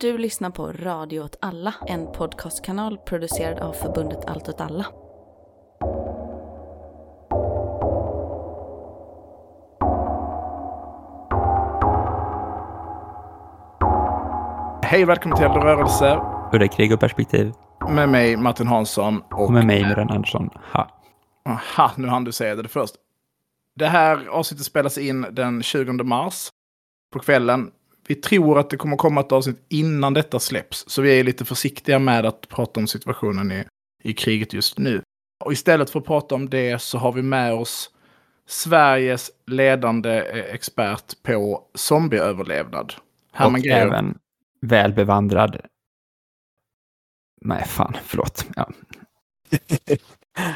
Du lyssnar på Radio åt alla, en podcastkanal producerad av förbundet Allt åt alla. Hej välkommen till Eld och rörelse Udda krig och perspektiv. med mig Martin Hansson och... Och med mig, Muren Andersson. Ha. Aha, nu hann du säga det först. Det här avsnittet spelas in den 20 mars på kvällen. Vi tror att det kommer komma ett avsnitt innan detta släpps, så vi är lite försiktiga med att prata om situationen i, i kriget just nu. Och istället för att prata om det så har vi med oss Sveriges ledande eh, expert på zombieöverlevnad. Herman Och Georg. även väl bevandrad... Nej, fan, förlåt. Ja.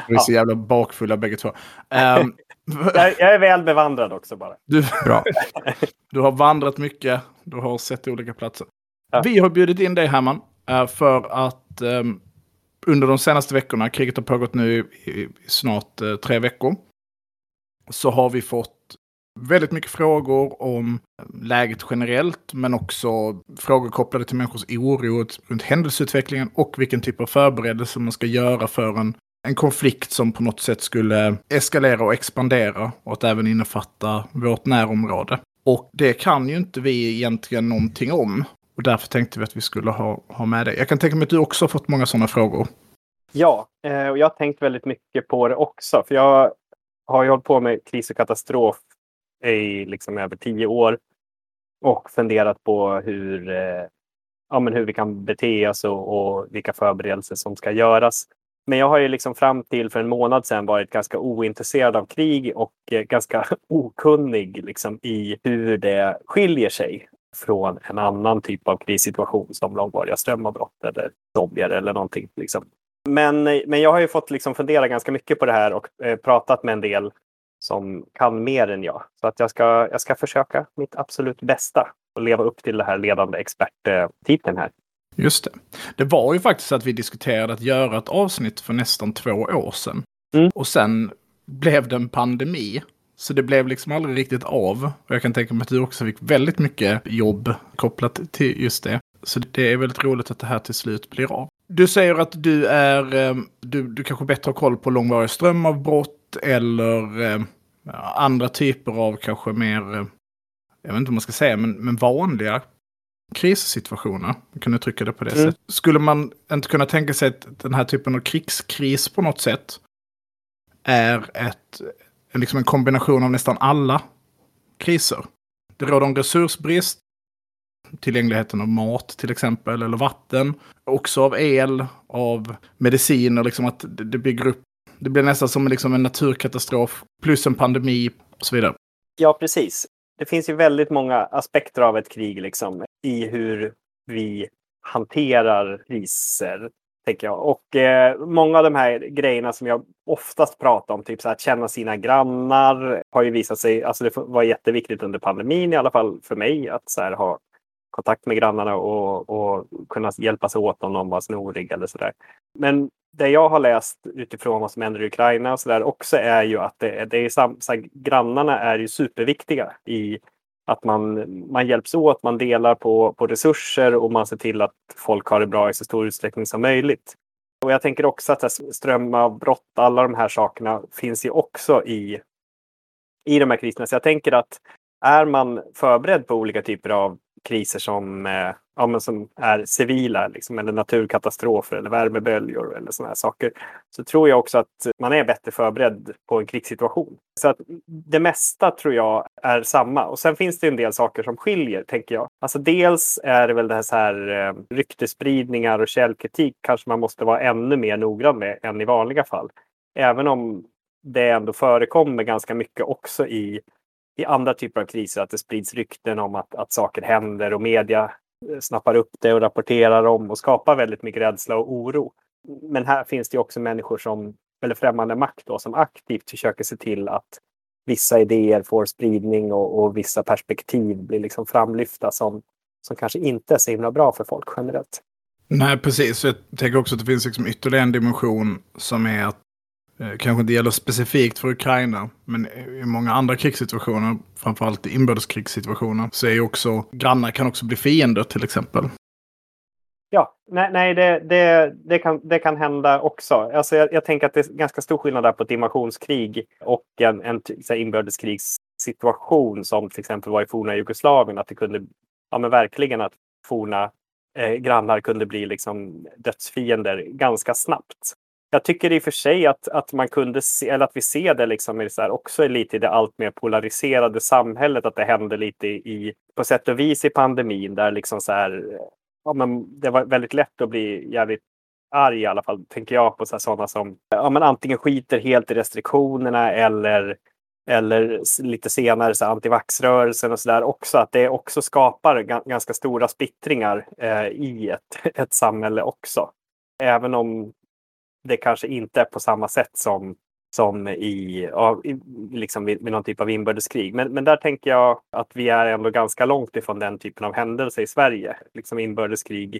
Vi är så jävla bakfulla bägge två. Ehm, Jag, jag är väl bevandrad också bara. du, Bra. Du har vandrat mycket, du har sett olika platser. Ja. Vi har bjudit in dig Herman, eh, för att ehm, under de senaste veckorna, kriget har pågått nu i, i snart eh, tre veckor, så har vi fått väldigt mycket frågor om läget generellt, men också frågor kopplade till människors oro runt händelseutvecklingen och vilken typ av förberedelse man ska göra för en, en konflikt som på något sätt skulle eskalera och expandera och att även innefatta vårt närområde. Och det kan ju inte vi egentligen någonting om. Och därför tänkte vi att vi skulle ha, ha med det. Jag kan tänka mig att du också har fått många sådana frågor. Ja, eh, och jag har tänkt väldigt mycket på det också. För jag har ju hållit på med kris och katastrof i liksom över tio år. Och funderat på hur, eh, ja, men hur vi kan bete oss och, och vilka förberedelser som ska göras. Men jag har ju liksom fram till för en månad sedan varit ganska ointresserad av krig och eh, ganska okunnig liksom, i hur det skiljer sig från en annan typ av krissituation som långvariga strömavbrott eller zombier eller någonting. Liksom. Men, eh, men jag har ju fått liksom fundera ganska mycket på det här och eh, pratat med en del som kan mer än jag. Så att jag ska, jag ska försöka mitt absolut bästa och leva upp till det här ledande experttiteln här. Just det. Det var ju faktiskt att vi diskuterade att göra ett avsnitt för nästan två år sedan. Mm. Och sen blev det en pandemi. Så det blev liksom aldrig riktigt av. Och jag kan tänka mig att du också fick väldigt mycket jobb kopplat till just det. Så det är väldigt roligt att det här till slut blir av. Du säger att du är, eh, du, du kanske bättre har koll på långvariga strömavbrott eller eh, andra typer av kanske mer, eh, jag vet inte vad man ska säga, men, men vanliga krissituationer. Man kan uttrycka det på det Mm. sättet. Skulle man inte kunna tänka sig att den här typen av krigskris på något sätt är ett, liksom en kombination av nästan alla kriser? Det råder en resursbrist, tillgängligheten av mat till exempel, eller vatten. Också av el, av mediciner, liksom att det det bygger upp. Det blir nästan som liksom en naturkatastrof, plus en pandemi och så vidare. Ja, precis. Det finns ju väldigt många aspekter av ett krig liksom, i hur vi hanterar kriser. Tänker jag. Och eh, många av de här grejerna som jag oftast pratar om, typ så här, att känna sina grannar, har ju visat sig, alltså det var jätteviktigt under pandemin i alla fall för mig, att så här, ha kontakt med grannarna och, och kunna hjälpas åt om någon var snorig eller sådär. Men det jag har läst utifrån vad som händer i Ukraina och så där också är ju att det, det är sam, så här, grannarna är ju superviktiga i att man, man hjälps åt, man delar på, på resurser och man ser till att folk har det bra i så stor utsträckning som möjligt. Och jag tänker också att strömavbrott, alla de här sakerna finns ju också i, i de här kriserna. Så jag tänker att är man förberedd på olika typer av kriser som, eh, ja, men som är civila, liksom, eller naturkatastrofer eller värmeböljor eller sådana här saker, så tror jag också att man är bättre förberedd på en krigssituation. Så att det mesta tror jag är samma. Och sen finns det en del saker som skiljer, tänker jag. Alltså dels är det väl det här, så här eh, ryktesspridningar och källkritik kanske man måste vara ännu mer noggrann med än i vanliga fall. Även om det ändå förekommer ganska mycket också i i andra typer av kriser att det sprids rykten om att, att saker händer och media eh, snappar upp det och rapporterar om och skapar väldigt mycket rädsla och oro. Men här finns det också människor som, eller främmande makt då, som aktivt försöker se till att vissa idéer får spridning och, och vissa perspektiv blir liksom framlyfta som, som kanske inte är så himla bra för folk generellt. Nej, precis. Jag tänker också att det finns liksom ytterligare en dimension som är att Eh, kanske inte gäller specifikt för Ukraina, men i många andra krigssituationer, framförallt i inbördeskrigssituationer, så är ju också grannar kan också bli fiender till exempel. Ja, nej, nej det, det, det, kan, det kan hända också. Alltså jag, jag tänker att det är ganska stor skillnad där på ett invasionskrig och en, en så här, inbördeskrigssituation som till exempel var i forna Jugoslavien. Att det kunde, ja men verkligen att forna eh, grannar kunde bli liksom dödsfiender ganska snabbt. Jag tycker i och för sig att, att man kunde se, eller att vi ser det liksom i så här, också lite i det allt mer polariserade samhället, att det hände lite i, på sätt och vis i pandemin där liksom så här, ja, men det var väldigt lätt att bli jävligt arg i alla fall, tänker jag på sådana som ja, men antingen skiter helt i restriktionerna eller eller lite senare så antivaxrörelsen och sådär också, att det också skapar ganska stora splittringar eh, i ett, ett samhälle också. Även om det kanske inte är på samma sätt som, som i, ja, i liksom vid, vid någon typ av inbördeskrig. Men, men där tänker jag att vi är ändå ganska långt ifrån den typen av händelse i Sverige. Liksom inbördeskrig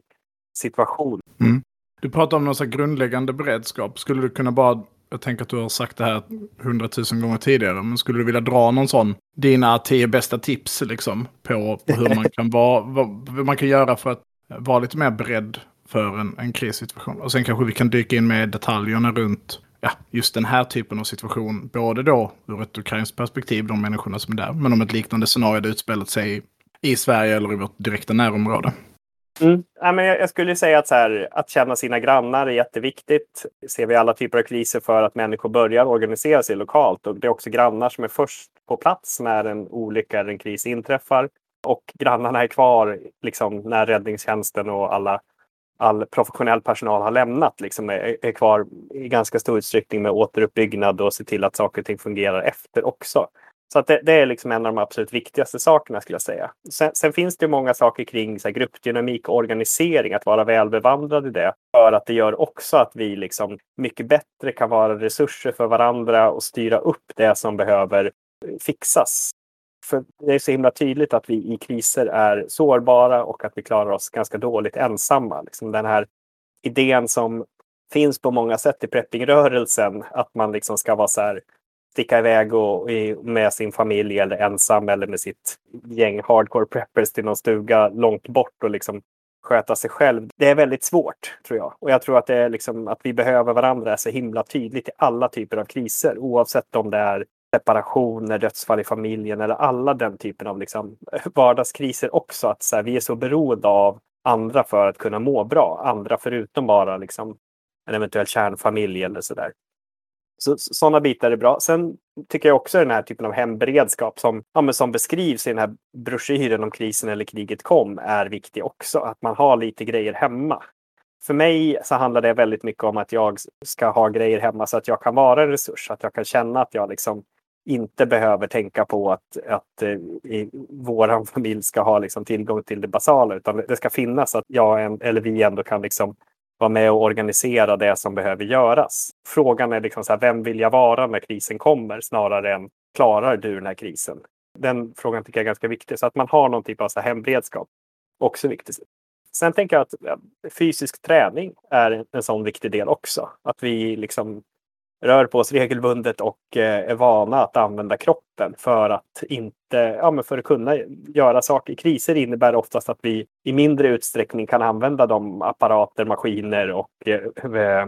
situation. Mm. Du pratar om någon slags grundläggande beredskap. Skulle du kunna bara jag tänker att du har sagt det här hundratusen gånger tidigare, men skulle du vilja dra någon sån, dina tio bästa tips liksom, på, på hur man kan vara, vad man kan göra för att vara lite mer beredd för en, en krissituation. Och sen kanske vi kan dyka in med detaljerna runt ja, just den här typen av situation. Både då ur ett ukrainskt perspektiv, de människorna som är där, men om ett liknande scenario hade utspelat sig i Sverige eller i vårt direkta närområde. Mm. Ja, men jag, skulle säga att, så här, att känna sina grannar är jätteviktigt. Ser vi alla typer av kriser för att människor börjar organisera sig lokalt. Och det är också grannar som är först på plats när en olycka eller en kris inträffar. Och grannarna är kvar liksom, när räddningstjänsten och alla, all professionell personal har lämnat. Liksom, är, är kvar i ganska stor utsträckning med återuppbyggnad och se till att saker och ting fungerar efter också. Så att det, det, är liksom en av de absolut viktigaste sakerna skulle jag säga. Sen, sen finns det många saker kring så här, gruppdynamik och organisering, att vara välbevandrad i det. För att det gör också att vi liksom mycket bättre kan vara resurser för varandra och styra upp det som behöver fixas. För det är så himla tydligt att vi i kriser är sårbara och att vi klarar oss ganska dåligt ensamma. Liksom den här idén som finns på många sätt i preppingrörelsen, att man liksom ska vara så här sticka iväg och, med sin familj eller ensam eller med sitt gäng hardcore preppers till någon stuga långt bort och liksom sköta sig själv. Det är väldigt svårt tror jag. Och jag tror att det är liksom att vi behöver varandra är så himla tydligt i alla typer av kriser oavsett om det är separationer, dödsfall i familjen eller alla den typen av liksom vardagskriser också. Att så här, vi är så beroende av andra för att kunna må bra. Andra förutom bara liksom en eventuell kärnfamilj eller sådär. Så, sådana bitar är bra. Sen tycker jag också den här typen av hemberedskap som, ja, som beskrivs i den här broschyren om krisen eller kriget kom är viktig också. Att man har lite grejer hemma. För mig så handlar det väldigt mycket om att jag ska ha grejer hemma så att jag kan vara en resurs. Att jag kan känna att jag liksom inte behöver tänka på att, att eh, vår familj ska ha liksom tillgång till det basala. Utan det ska finnas att jag eller vi ändå kan liksom vara med och organisera det som behöver göras. Frågan är liksom så här, vem vill jag vara när krisen kommer snarare än klarar du den här krisen? Den frågan tycker jag är ganska viktig. Så att man har någon typ av så här hemberedskap. Också viktigt. Sen tänker jag att fysisk träning är en sån viktig del också. Att vi liksom rör på oss regelbundet och eh, är vana att använda kroppen för att inte, ja, men för att kunna göra saker. Kriser innebär oftast att vi i mindre utsträckning kan använda de apparater, maskiner och eh, eh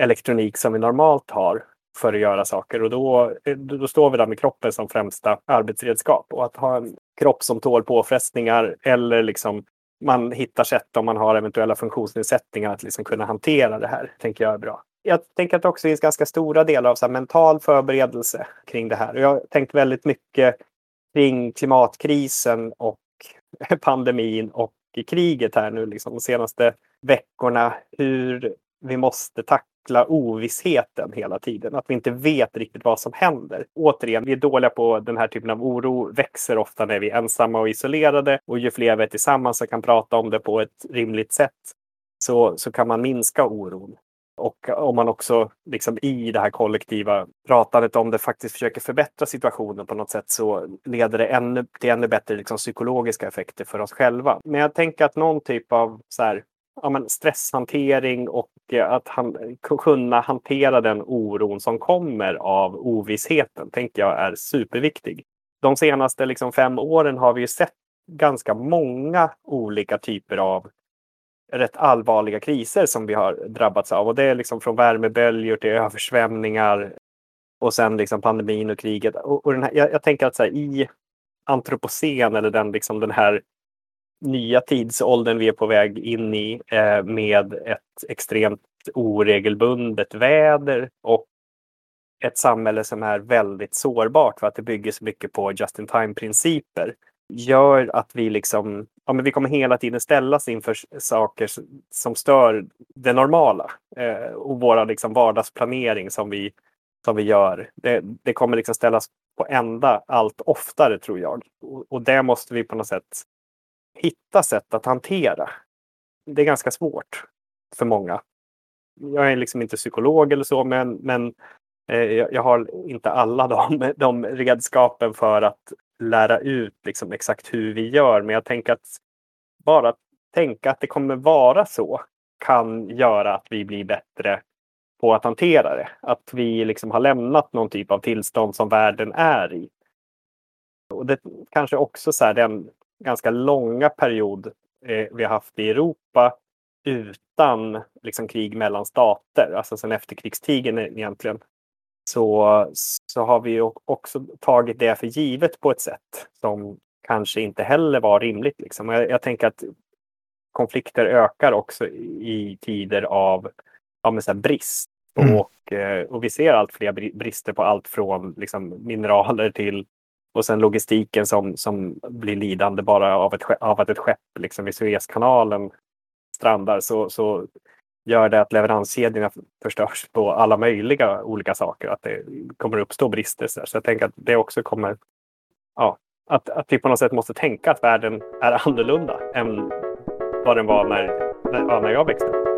elektronik som vi normalt har för att göra saker. Och eh, då, då står vi där med kroppen som främsta arbetsredskap. Och att ha en kropp som tål påfrestningar eller liksom man hittar sätt om man har eventuella funktionsnedsättningar att liksom kunna hantera det här, tänker jag är bra jag tänker att det också finns ganska stora delar av så mental förberedelse kring det här. Och jag har tänkt väldigt mycket kring klimatkrisen och pandemin och kriget här nu liksom de senaste veckorna. Hur vi måste tackla ovissheten hela tiden. Att vi inte vet riktigt vad som händer. Återigen, vi är dåliga på den här typen av oro. Växer ofta när vi är ensamma och isolerade. Och ju fler vi är tillsammans och kan prata om det på ett rimligt sätt så, så kan man minska oron. Och om man också liksom i det här kollektiva pratandet om det faktiskt försöker förbättra situationen på något sätt så leder det ännu, till ännu bättre liksom psykologiska effekter för oss själva. Men jag tänker att någon typ av så här, ja, men stresshantering och eh, att han, kunna hantera den oron som kommer av ovissheten tänker jag är superviktig. De senaste liksom fem åren har vi ju sett ganska många olika typer av rätt allvarliga kriser som vi har drabbats av. Och det är liksom från värmeböljor till översvämningar och sen liksom pandemin och kriget. Och, och den här, jag, jag tänker att så här, i antropocen eller den, liksom den här nya tidsåldern vi är på väg in i eh, med ett extremt oregelbundet väder och ett samhälle som är väldigt sårbart för att det bygger så mycket på just-in-time-principer gör att vi liksom, ja men vi kommer hela tiden ställas inför saker som stör det normala eh, och våra liksom vardagsplanering som vi, som vi gör. Det, det kommer liksom ställas på ända allt oftare tror jag. Och, och det måste vi på något sätt hitta sätt att hantera. Det är ganska svårt för många. Jag är liksom inte psykolog eller så, men, men eh, jag har inte alla de, de redskapen för att lära ut liksom exakt hur vi gör. Men jag tänker att bara tänka att det kommer vara så kan göra att vi blir bättre på att hantera det. Att vi liksom har lämnat någon typ av tillstånd som världen är i. Och det kanske också så här, den ganska långa period eh, vi har haft i Europa utan liksom, krig mellan stater, alltså sen efterkrigstiden egentligen, så, så har vi också tagit det för givet på ett sätt som kanske inte heller var rimligt. Liksom. Jag, jag tänker att konflikter ökar också i tider av ja, men så brist. Mm. Och, eh, och vi ser allt fler brister på allt från liksom, mineraler till och sen logistiken som, som blir lidande bara av, ett, av att ett skepp liksom, vid Suezkanalen strandar. Så, så gör det att leveranskedjorna förstörs på alla möjliga olika saker. Att det kommer uppstå brister. Så jag tänker att det också kommer... Ja, att, att vi på något sätt måste tänka att världen är annorlunda än vad den var när, när, när jag växte upp.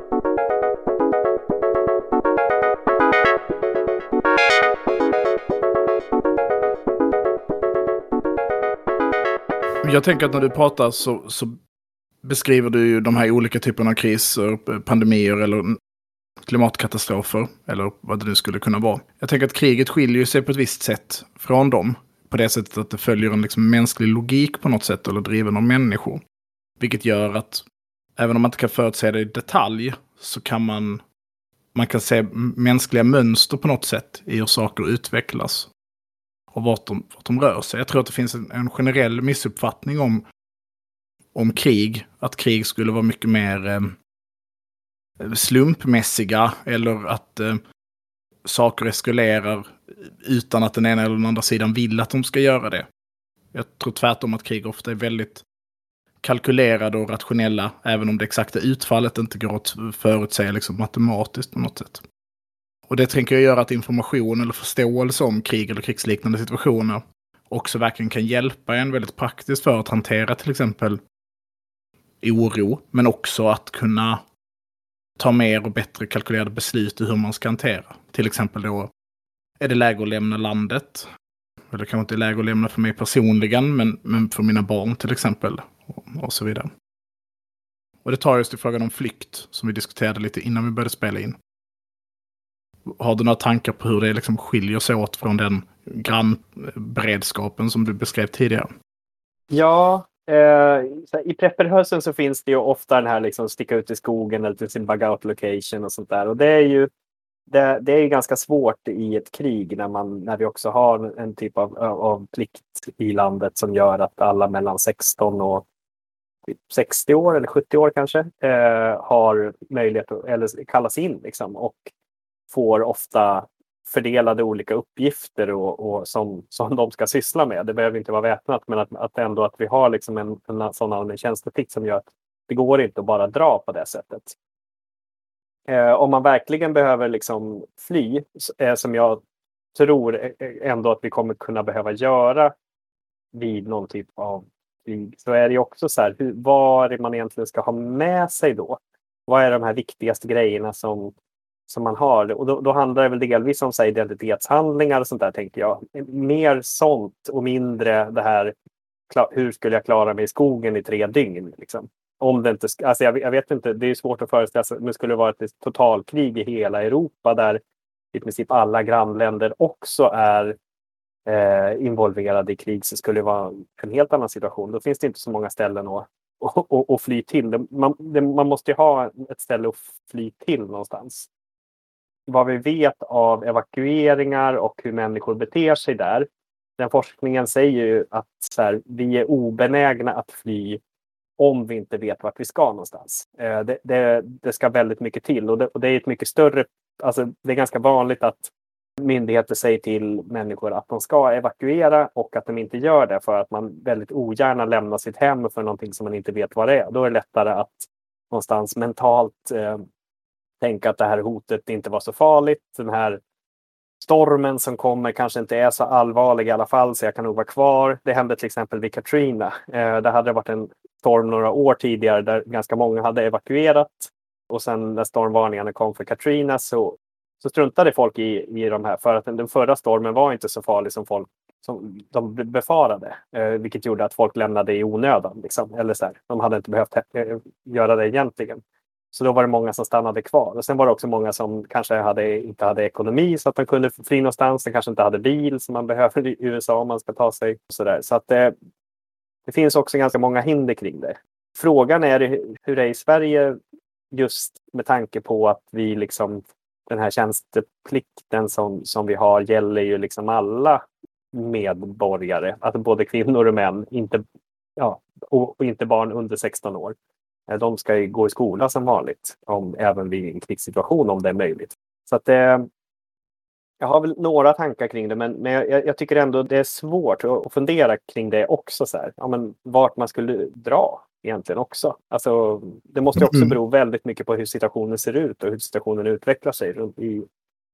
Jag tänker att när du pratar så, så beskriver du ju de här olika typerna av kriser, pandemier eller klimatkatastrofer, eller vad det nu skulle kunna vara. Jag tänker att kriget skiljer sig på ett visst sätt från dem. På det sättet att det följer en liksom mänsklig logik på något sätt, eller driven av människor. Vilket gör att, även om man inte kan förutse det i detalj, så kan man, man kan se mänskliga mönster på något sätt i hur saker utvecklas. Och vart de, vart de rör sig. Jag tror att det finns en, en generell missuppfattning om om krig. Att krig skulle vara mycket mer eh, slumpmässiga eller att eh, saker eskalerar utan att den ena eller den andra sidan vill att de ska göra det. Jag tror tvärtom att krig ofta är väldigt kalkylerade och rationella, även om det exakta utfallet inte går att förutsäga liksom, matematiskt på något sätt. Och det tänker jag göra att information eller förståelse om krig eller krigsliknande situationer också verkligen kan hjälpa en väldigt praktiskt för att hantera till exempel oro, men också att kunna ta mer och bättre kalkylerade beslut i hur man ska hantera. Till exempel då, är det läge att lämna landet? Eller kanske inte läge att lämna för mig personligen, men, men för mina barn till exempel. Och, och så vidare. Och det tar just till frågan om flykt, som vi diskuterade lite innan vi började spela in. Har du några tankar på hur det liksom skiljer sig åt från den grannberedskapen som du beskrev tidigare? Ja, Eh, I prepperhösen så finns det ju ofta den här liksom sticka ut i skogen eller till sin bug out location och sånt där. Och det är ju det, det, är ganska svårt i ett krig när, man, när vi också har en typ av, av plikt i landet som gör att alla mellan 16 och 60 år eller 70 år kanske eh, har möjlighet att eller kallas in liksom, och får ofta fördelade olika uppgifter och, och som, som de ska syssla med. Det behöver inte vara väpnat, men att, att ändå att vi har liksom en, en sådan allmän tjänsteplikt som gör att det går inte att bara dra på det sättet. Eh, om man verkligen behöver liksom fly, eh, som jag tror eh, eh, ändå att vi kommer kunna behöva göra vid någon typ av krig, så är det också så här, hur, vad är det man egentligen ska ha med sig då? Vad är de här viktigaste grejerna som som man har. Och då, då handlar det väl delvis om så identitetshandlingar och sånt där, tänker jag. Mer sånt och mindre det här hur skulle jag klara mig i skogen i tre dygn? Liksom. Om det inte, alltså jag, jag vet inte, det är svårt att föreställa sig, men det skulle vara ett totalkrig i hela Europa där i princip alla grannländer också är eh, involverade i krig så skulle det vara en helt annan situation. Då finns det inte så många ställen att, och, och, och fly till. Det, man, det, man måste ju ha ett ställe att fly till någonstans. Vad vi vet av evakueringar och hur människor beter sig där. Den forskningen säger ju att så här, vi är obenägna att fly om vi inte vet vart vi ska någonstans. Eh, det, det, det, ska väldigt mycket till och det, och det är ett mycket större... Alltså det är ganska vanligt att myndigheter säger till människor att de ska evakuera och att de inte gör det för att man väldigt ogärna lämnar sitt hem för någonting som man inte vet vad det är. Då är det lättare att någonstans mentalt eh, tänka att det här hotet inte var så farligt. Den här stormen som kommer kanske inte är så allvarlig i alla fall så jag kan nog vara kvar. Det hände till exempel vid Katrina. Eh, det hade varit en storm några år tidigare där ganska många hade evakuerat. Och sen när stormvarningarna kom för Katrina så, så struntade folk i, i de här för att den, den förra stormen var inte så farlig som folk som de befarade. Eh, vilket gjorde att folk lämnade i onödan. Liksom. Eller så här, de hade inte behövt eh, göra det egentligen. Så då var det många som stannade kvar. Och sen var det också många som kanske hade, inte hade ekonomi så att de kunde fly någonstans. De kanske inte hade bil som man behöver i USA om man ska ta sig. Och så där. så att det, det finns också ganska många hinder kring det. Frågan är hur det är i Sverige just med tanke på att vi liksom den här tjänsteplikten som, som vi har gäller ju liksom alla medborgare, alltså både kvinnor och män, inte, ja, och, och inte barn under 16 år. Eh, de ska gå i skola som vanligt, om, även vid en krigssituation om det är möjligt. Så att, eh, jag har väl några tankar kring det, men, men jag, jag, tycker ändå det är svårt att fundera kring det också. Så här. Ja, men vart man skulle dra egentligen också. Alltså, det måste också mm. bero väldigt mycket på hur situationen ser ut och hur situationen utvecklar sig i,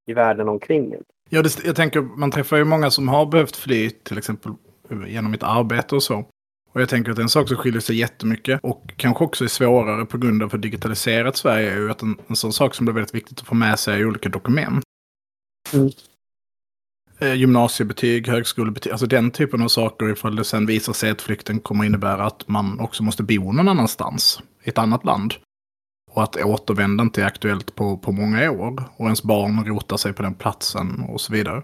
i världen omkring. Ja, det, jag tänker, man träffar ju många som har behövt fly, till exempel genom ett arbete och så. Och jag tänker att en sak som skiljer sig jättemycket och kanske också är svårare på grund av hur digitaliserat Sverige är ju att en, en sån sak som blir väldigt viktigt att få med sig är olika dokument. Mm. Eh, gymnasiebetyg, högskolebetyg, alltså den typen av saker ifall det sen visar sig att flykten kommer innebära att man också måste bo någon annanstans, i ett annat land. Och att återvända inte är aktuellt på, på många år. Och ens barn rotar sig på den platsen och så vidare.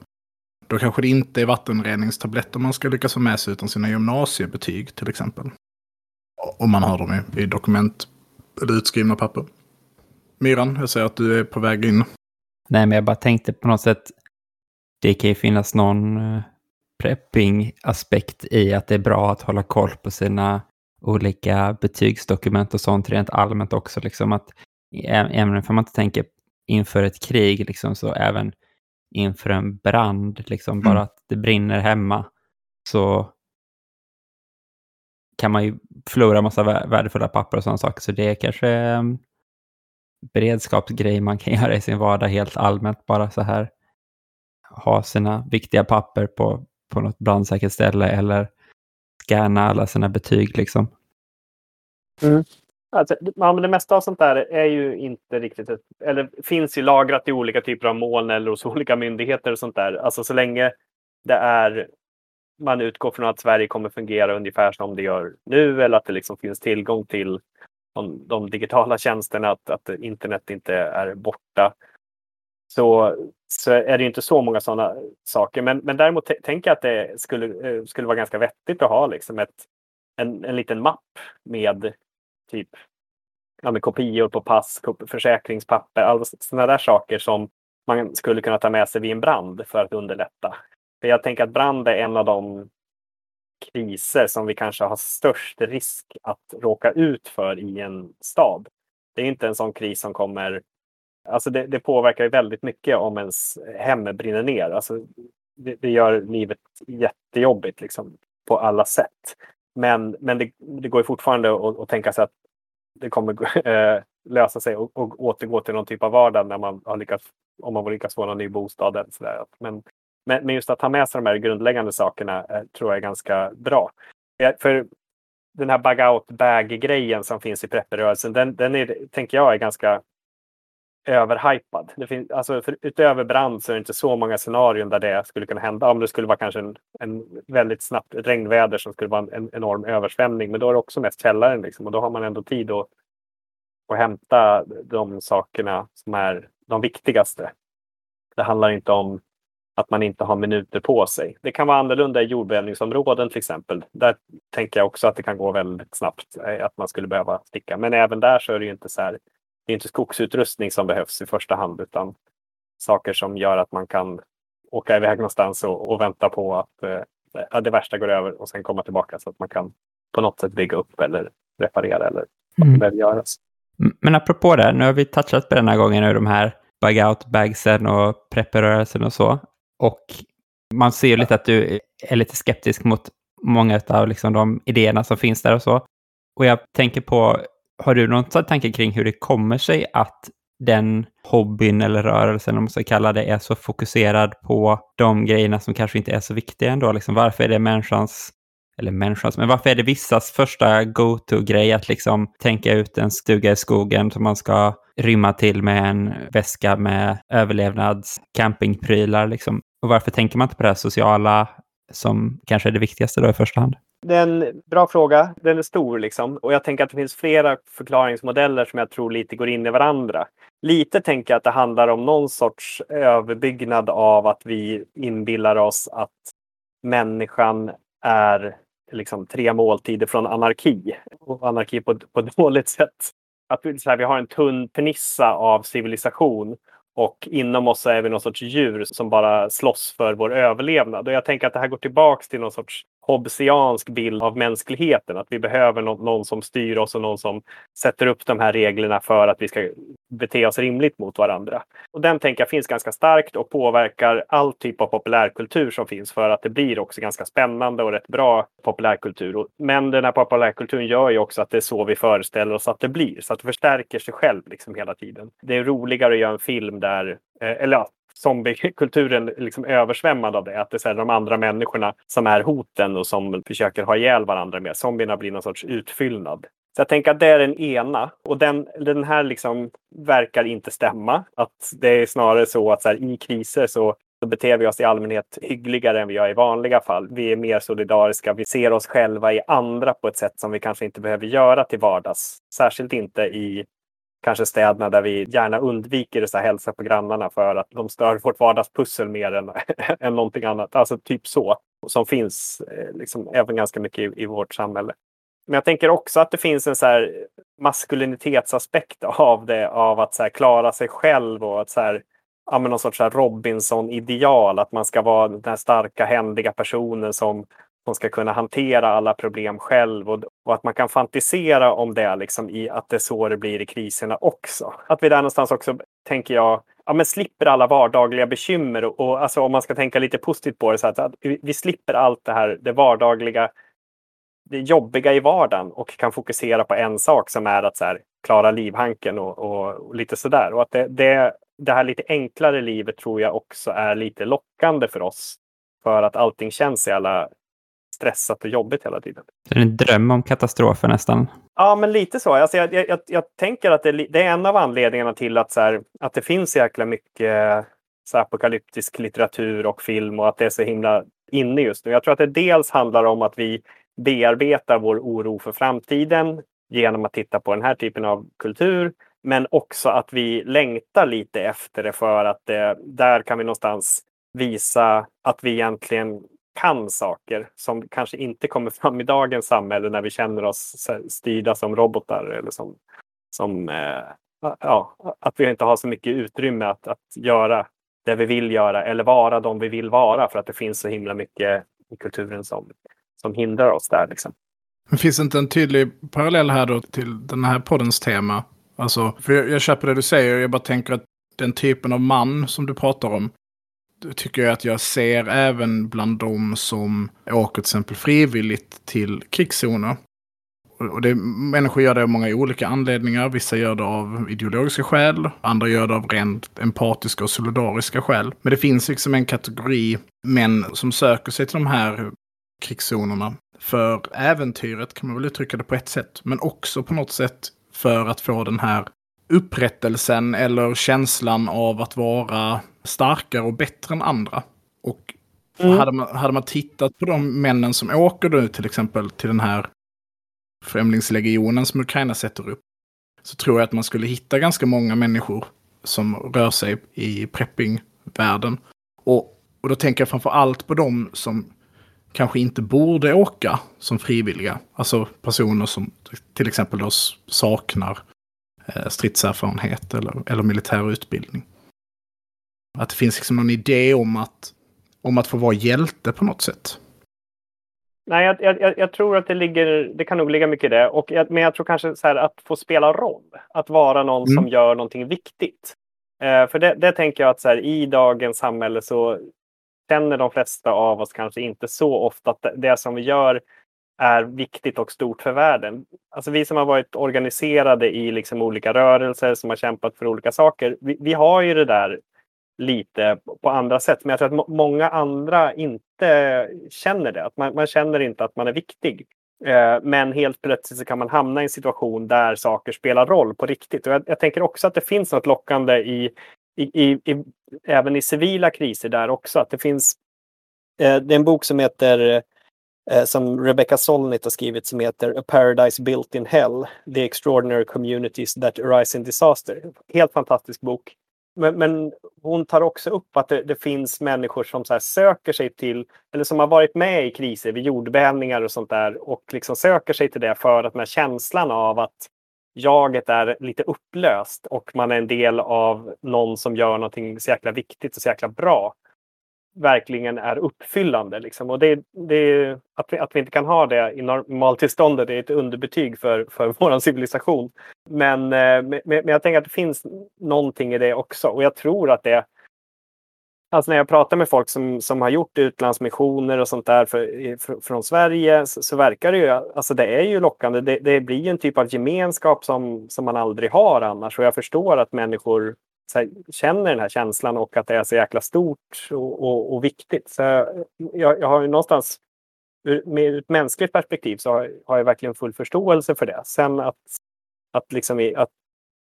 Då kanske det inte är vattenreningstabletter man ska lyckas få med sig utan sina gymnasiebetyg till exempel. Om man har dem i, i dokument eller utskrivna papper. Myran, jag ser att du är på väg in. Nej, men jag bara tänkte på något sätt, det kan ju finnas någon eh, prepping-aspekt i att det är bra att hålla koll på sina olika betygsdokument och sånt rent allmänt också. Liksom att, även om man inte tänker inför ett krig, liksom, så även inför en brand, liksom bara mm. att det brinner hemma, så kan man ju förlora massa värdefulla papper och sådana saker. Så det är kanske en beredskapsgrej man kan göra i sin vardag helt allmänt, bara så här ha sina viktiga papper på, på något brandsäkert ställe eller scanna alla sina betyg liksom. Mm. Alltså, ja, men det mesta av sånt där är ju inte riktigt, ett, eller finns ju lagrat i olika typer av moln eller hos olika myndigheter och sånt där. Alltså så länge det är man utgår från att Sverige kommer fungera ungefär som det gör nu eller att det liksom finns tillgång till de, de digitala tjänsterna, att, att internet inte är borta. Så, så är det inte så många sådana saker. Men, men däremot tänker jag att det skulle, eh, skulle vara ganska vettigt att ha liksom ett, en, en liten mapp med typ ja, med kopior på pass, försäkringspapper, alla sådana där saker som man skulle kunna ta med sig vid en brand för att underlätta. För jag tänker att brand är en av de kriser som vi kanske har störst risk att råka ut för i en stad. Det är inte en sån kris som kommer... Alltså det, det påverkar väldigt mycket om ens hem brinner ner. Alltså det, det gör livet jättejobbigt liksom, på alla sätt. Men, men det, det går fortfarande att, att tänka sig att det kommer äh, lösa sig och, och återgå till någon typ av vardag när man har lyckats, om man lyckats få någon ny bostad. Eller så där. Men, men, men just att ha med sig de här grundläggande sakerna äh, tror jag är ganska bra. För den här bug out bag-grejen som finns i prepperörelsen, den, den är, tänker jag är ganska överhypad. Det finns, alltså för, utöver brand så är det inte så många scenarion där det skulle kunna hända. Om det skulle vara kanske en, en väldigt snabbt regnväder som skulle vara en, en, enorm översvämning. Men då är det också mest källaren liksom, och då har man ändå tid att, att hämta de sakerna som är de viktigaste. Det handlar inte om att man inte har minuter på sig. Det kan vara annorlunda i jordbävningsområden till exempel. Där tänker jag också att det kan gå väldigt snabbt, eh, att man skulle behöva sticka. Men även där så är det ju inte så här, det är inte skogsutrustning som behövs i första hand, utan saker som gör att man kan åka iväg någonstans och, och vänta på att eh, det värsta går över och sen komma tillbaka så att man kan på något sätt bygga upp eller reparera eller vad som behöver göras. Men apropå det, nu har vi touchat på den här gången nu de här bug-out-bagsen och prepperörelsen och så. Och man ser ju lite att du är lite skeptisk mot många av liksom de idéerna som finns där och så. Och jag tänker på, har du någon tanke kring hur det kommer sig att den hobbyn eller rörelsen, om man ska kalla det, är så fokuserad på de grejerna som kanske inte är så viktiga ändå? Liksom, varför är det människans, eller människans, men varför är det vissas första go-to-grej att liksom tänka ut en stuga i skogen som man ska rymma till med en väska med överlevnads campingprylar liksom? Och varför tänker man inte på det här sociala som kanske är det viktigaste då i första hand? Det är en bra fråga. Den är stor liksom. Och jag tänker att det finns flera förklaringsmodeller som jag tror lite går in i varandra. Lite tänker jag att det handlar om någon sorts överbyggnad av att vi inbillar oss att människan är liksom tre måltider från anarki. Och anarki på, på ett dåligt sätt. Att vi, så här, vi har en tunn penissa av civilisation och inom oss är vi någon sorts djur som bara slåss för vår överlevnad. Och jag tänker att det här går tillbaks till någon sorts hobbesiansk bild av mänskligheten. Att vi behöver någon, någon, som styr oss och någon som sätter upp de här reglerna för att vi ska bete oss rimligt mot varandra. Och den tänker jag finns ganska starkt och påverkar all typ av populärkultur som finns för att det blir också ganska spännande och rätt bra populärkultur. Men den här populärkulturen gör ju också att det är så vi föreställer oss att det blir. Så att det förstärker sig själv liksom hela tiden. Det är roligare att göra en film där, eh, eller ja, zombiekulturen liksom översvämmad av det. Att det är de andra människorna som är hoten och som försöker ha ihjäl varandra med. Zombierna blir någon sorts utfyllnad. Så jag tänker att det är den ena. Och den, den här liksom verkar inte stämma. Att det är snarare så att så här, i kriser så så beter vi oss i allmänhet hyggligare än vi gör i vanliga fall. Vi är mer solidariska. Vi ser oss själva i andra på ett sätt som vi kanske inte behöver göra till vardags. Särskilt inte i kanske städerna där vi gärna undviker att hälsa på grannarna för att de stör vårt vardagspussel mer än, än någonting annat. Alltså typ så. Som finns eh, liksom, även ganska mycket i, i vårt samhälle. Men jag tänker också att det finns en så här maskulinitetsaspekt av det, av att så här, klara sig själv och att så här, ja, någon sorts Robinson-ideal. Att man ska vara den här starka, händiga personen som som ska kunna hantera alla problem själv och, och, att man kan fantisera om det liksom i att det är så det blir i kriserna också. Att vi där någonstans också, tänker jag, ja, men slipper alla vardagliga bekymmer och, och alltså, om man ska tänka lite positivt på det så att, att vi, vi slipper allt det här, det vardagliga, det jobbiga i vardagen och kan fokusera på en sak som är att så här, klara livhanken och, och, och lite sådär. Och att det, det, det här lite enklare livet tror jag också är lite lockande för oss. För att allting känns så jävla stressat och jobbigt hela tiden. Det är en dröm om katastrofer nästan. Ja, men lite så. Alltså, jag, jag, jag tänker att det, det, är en av anledningarna till att, så här, att det finns jäkla mycket så apokalyptisk litteratur och film och att det är så himla inne just nu. Jag tror att det dels handlar om att vi bearbetar vår oro för framtiden genom att titta på den här typen av kultur. Men också att vi längtar lite efter det för att det, där kan vi någonstans visa att vi egentligen kan saker som kanske inte kommer fram i dagens samhälle när vi känner oss styrda som robotar eller som, som eh, ja, att vi inte har så mycket utrymme att, att göra det vi vill göra eller vara de vi vill vara för att det finns så himla mycket i kulturen som, som hindrar oss där. Liksom. Men finns inte en tydlig parallell här då till den här poddens tema? Alltså, för jag, jag köper det du säger, jag bara tänker att den typen av man som du pratar om, tycker jag att jag ser även bland de som åker till exempel frivilligt till krigszoner. Och det, människor gör det av många olika anledningar. Vissa gör det av ideologiska skäl, andra gör det av rent empatiska och solidariska skäl. Men det finns liksom en kategori män som söker sig till de här krigszonerna för äventyret, kan man väl uttrycka det på ett sätt. Men också på något sätt för att få den här upprättelsen eller känslan av att vara starkare och bättre än andra. Och mm. hade, man, hade man tittat på de männen som åker nu till exempel till den här främlingslegionen som Ukraina sätter upp. Så tror jag att man skulle hitta ganska många människor som rör sig i preppingvärlden. Och Och då tänker jag framför allt på de som kanske inte borde åka som frivilliga. Alltså personer som till exempel då saknar stridserfarenhet eller, eller militär utbildning. Att det finns liksom någon idé om att, om att få vara hjälte på något sätt. Nej, jag, jag, jag, tror att det ligger, det kan nog ligga mycket i det. Och jag, men jag tror kanske så här att få spela roll. Att vara någon mm. som gör någonting viktigt. Eh, för det, det, tänker jag att så här, i dagens samhälle så känner de flesta av oss kanske inte så ofta att det som vi gör är viktigt och stort för världen. Alltså vi som har varit organiserade i liksom olika rörelser, som har kämpat för olika saker, vi, vi har ju det där lite på andra sätt. Men jag tror att många andra inte känner det. Att man, man känner inte att man är viktig. Eh, men helt plötsligt så kan man hamna i en situation där saker spelar roll på riktigt. Och jag, jag tänker också att det finns något lockande i, i, i, i, även i civila kriser där också. Att det finns eh, det är en bok som heter eh, Eh, som Rebecca Solnit har skrivit som heter A Paradise Built in Hell. The Extraordinary Communities That Arise in Disaster. Helt fantastisk bok. Men, men, hon tar också upp att det, det finns människor som så söker sig till, eller som har varit med i kriser vid jordbävningar och sånt där och liksom söker sig till det för att den här känslan av att jaget är lite upplöst och man är en del av någon som gör någonting så jäkla viktigt och så jäkla bra verkligen är uppfyllande. Liksom. Och det, det, att, vi, att vi inte kan ha det i normaltillståndet är ett underbetyg för, för vår civilisation. Eh, men, men, men jag tänker att det finns någonting i det också. Och jag tror att det Alltså när jag pratar med folk som, som har gjort utlandsmissioner och sånt där för, för, från Sverige så, så, verkar det ju, alltså det är ju lockande. Det, det blir ju en typ av gemenskap som, som man aldrig har annars. Och jag förstår att människor här, känner den här känslan och att det är så jäkla stort och, och, och viktigt. Så jag, jag har ju någonstans, med ett mänskligt perspektiv, så har, har, jag verkligen full förståelse för det. Sen att, att, liksom, att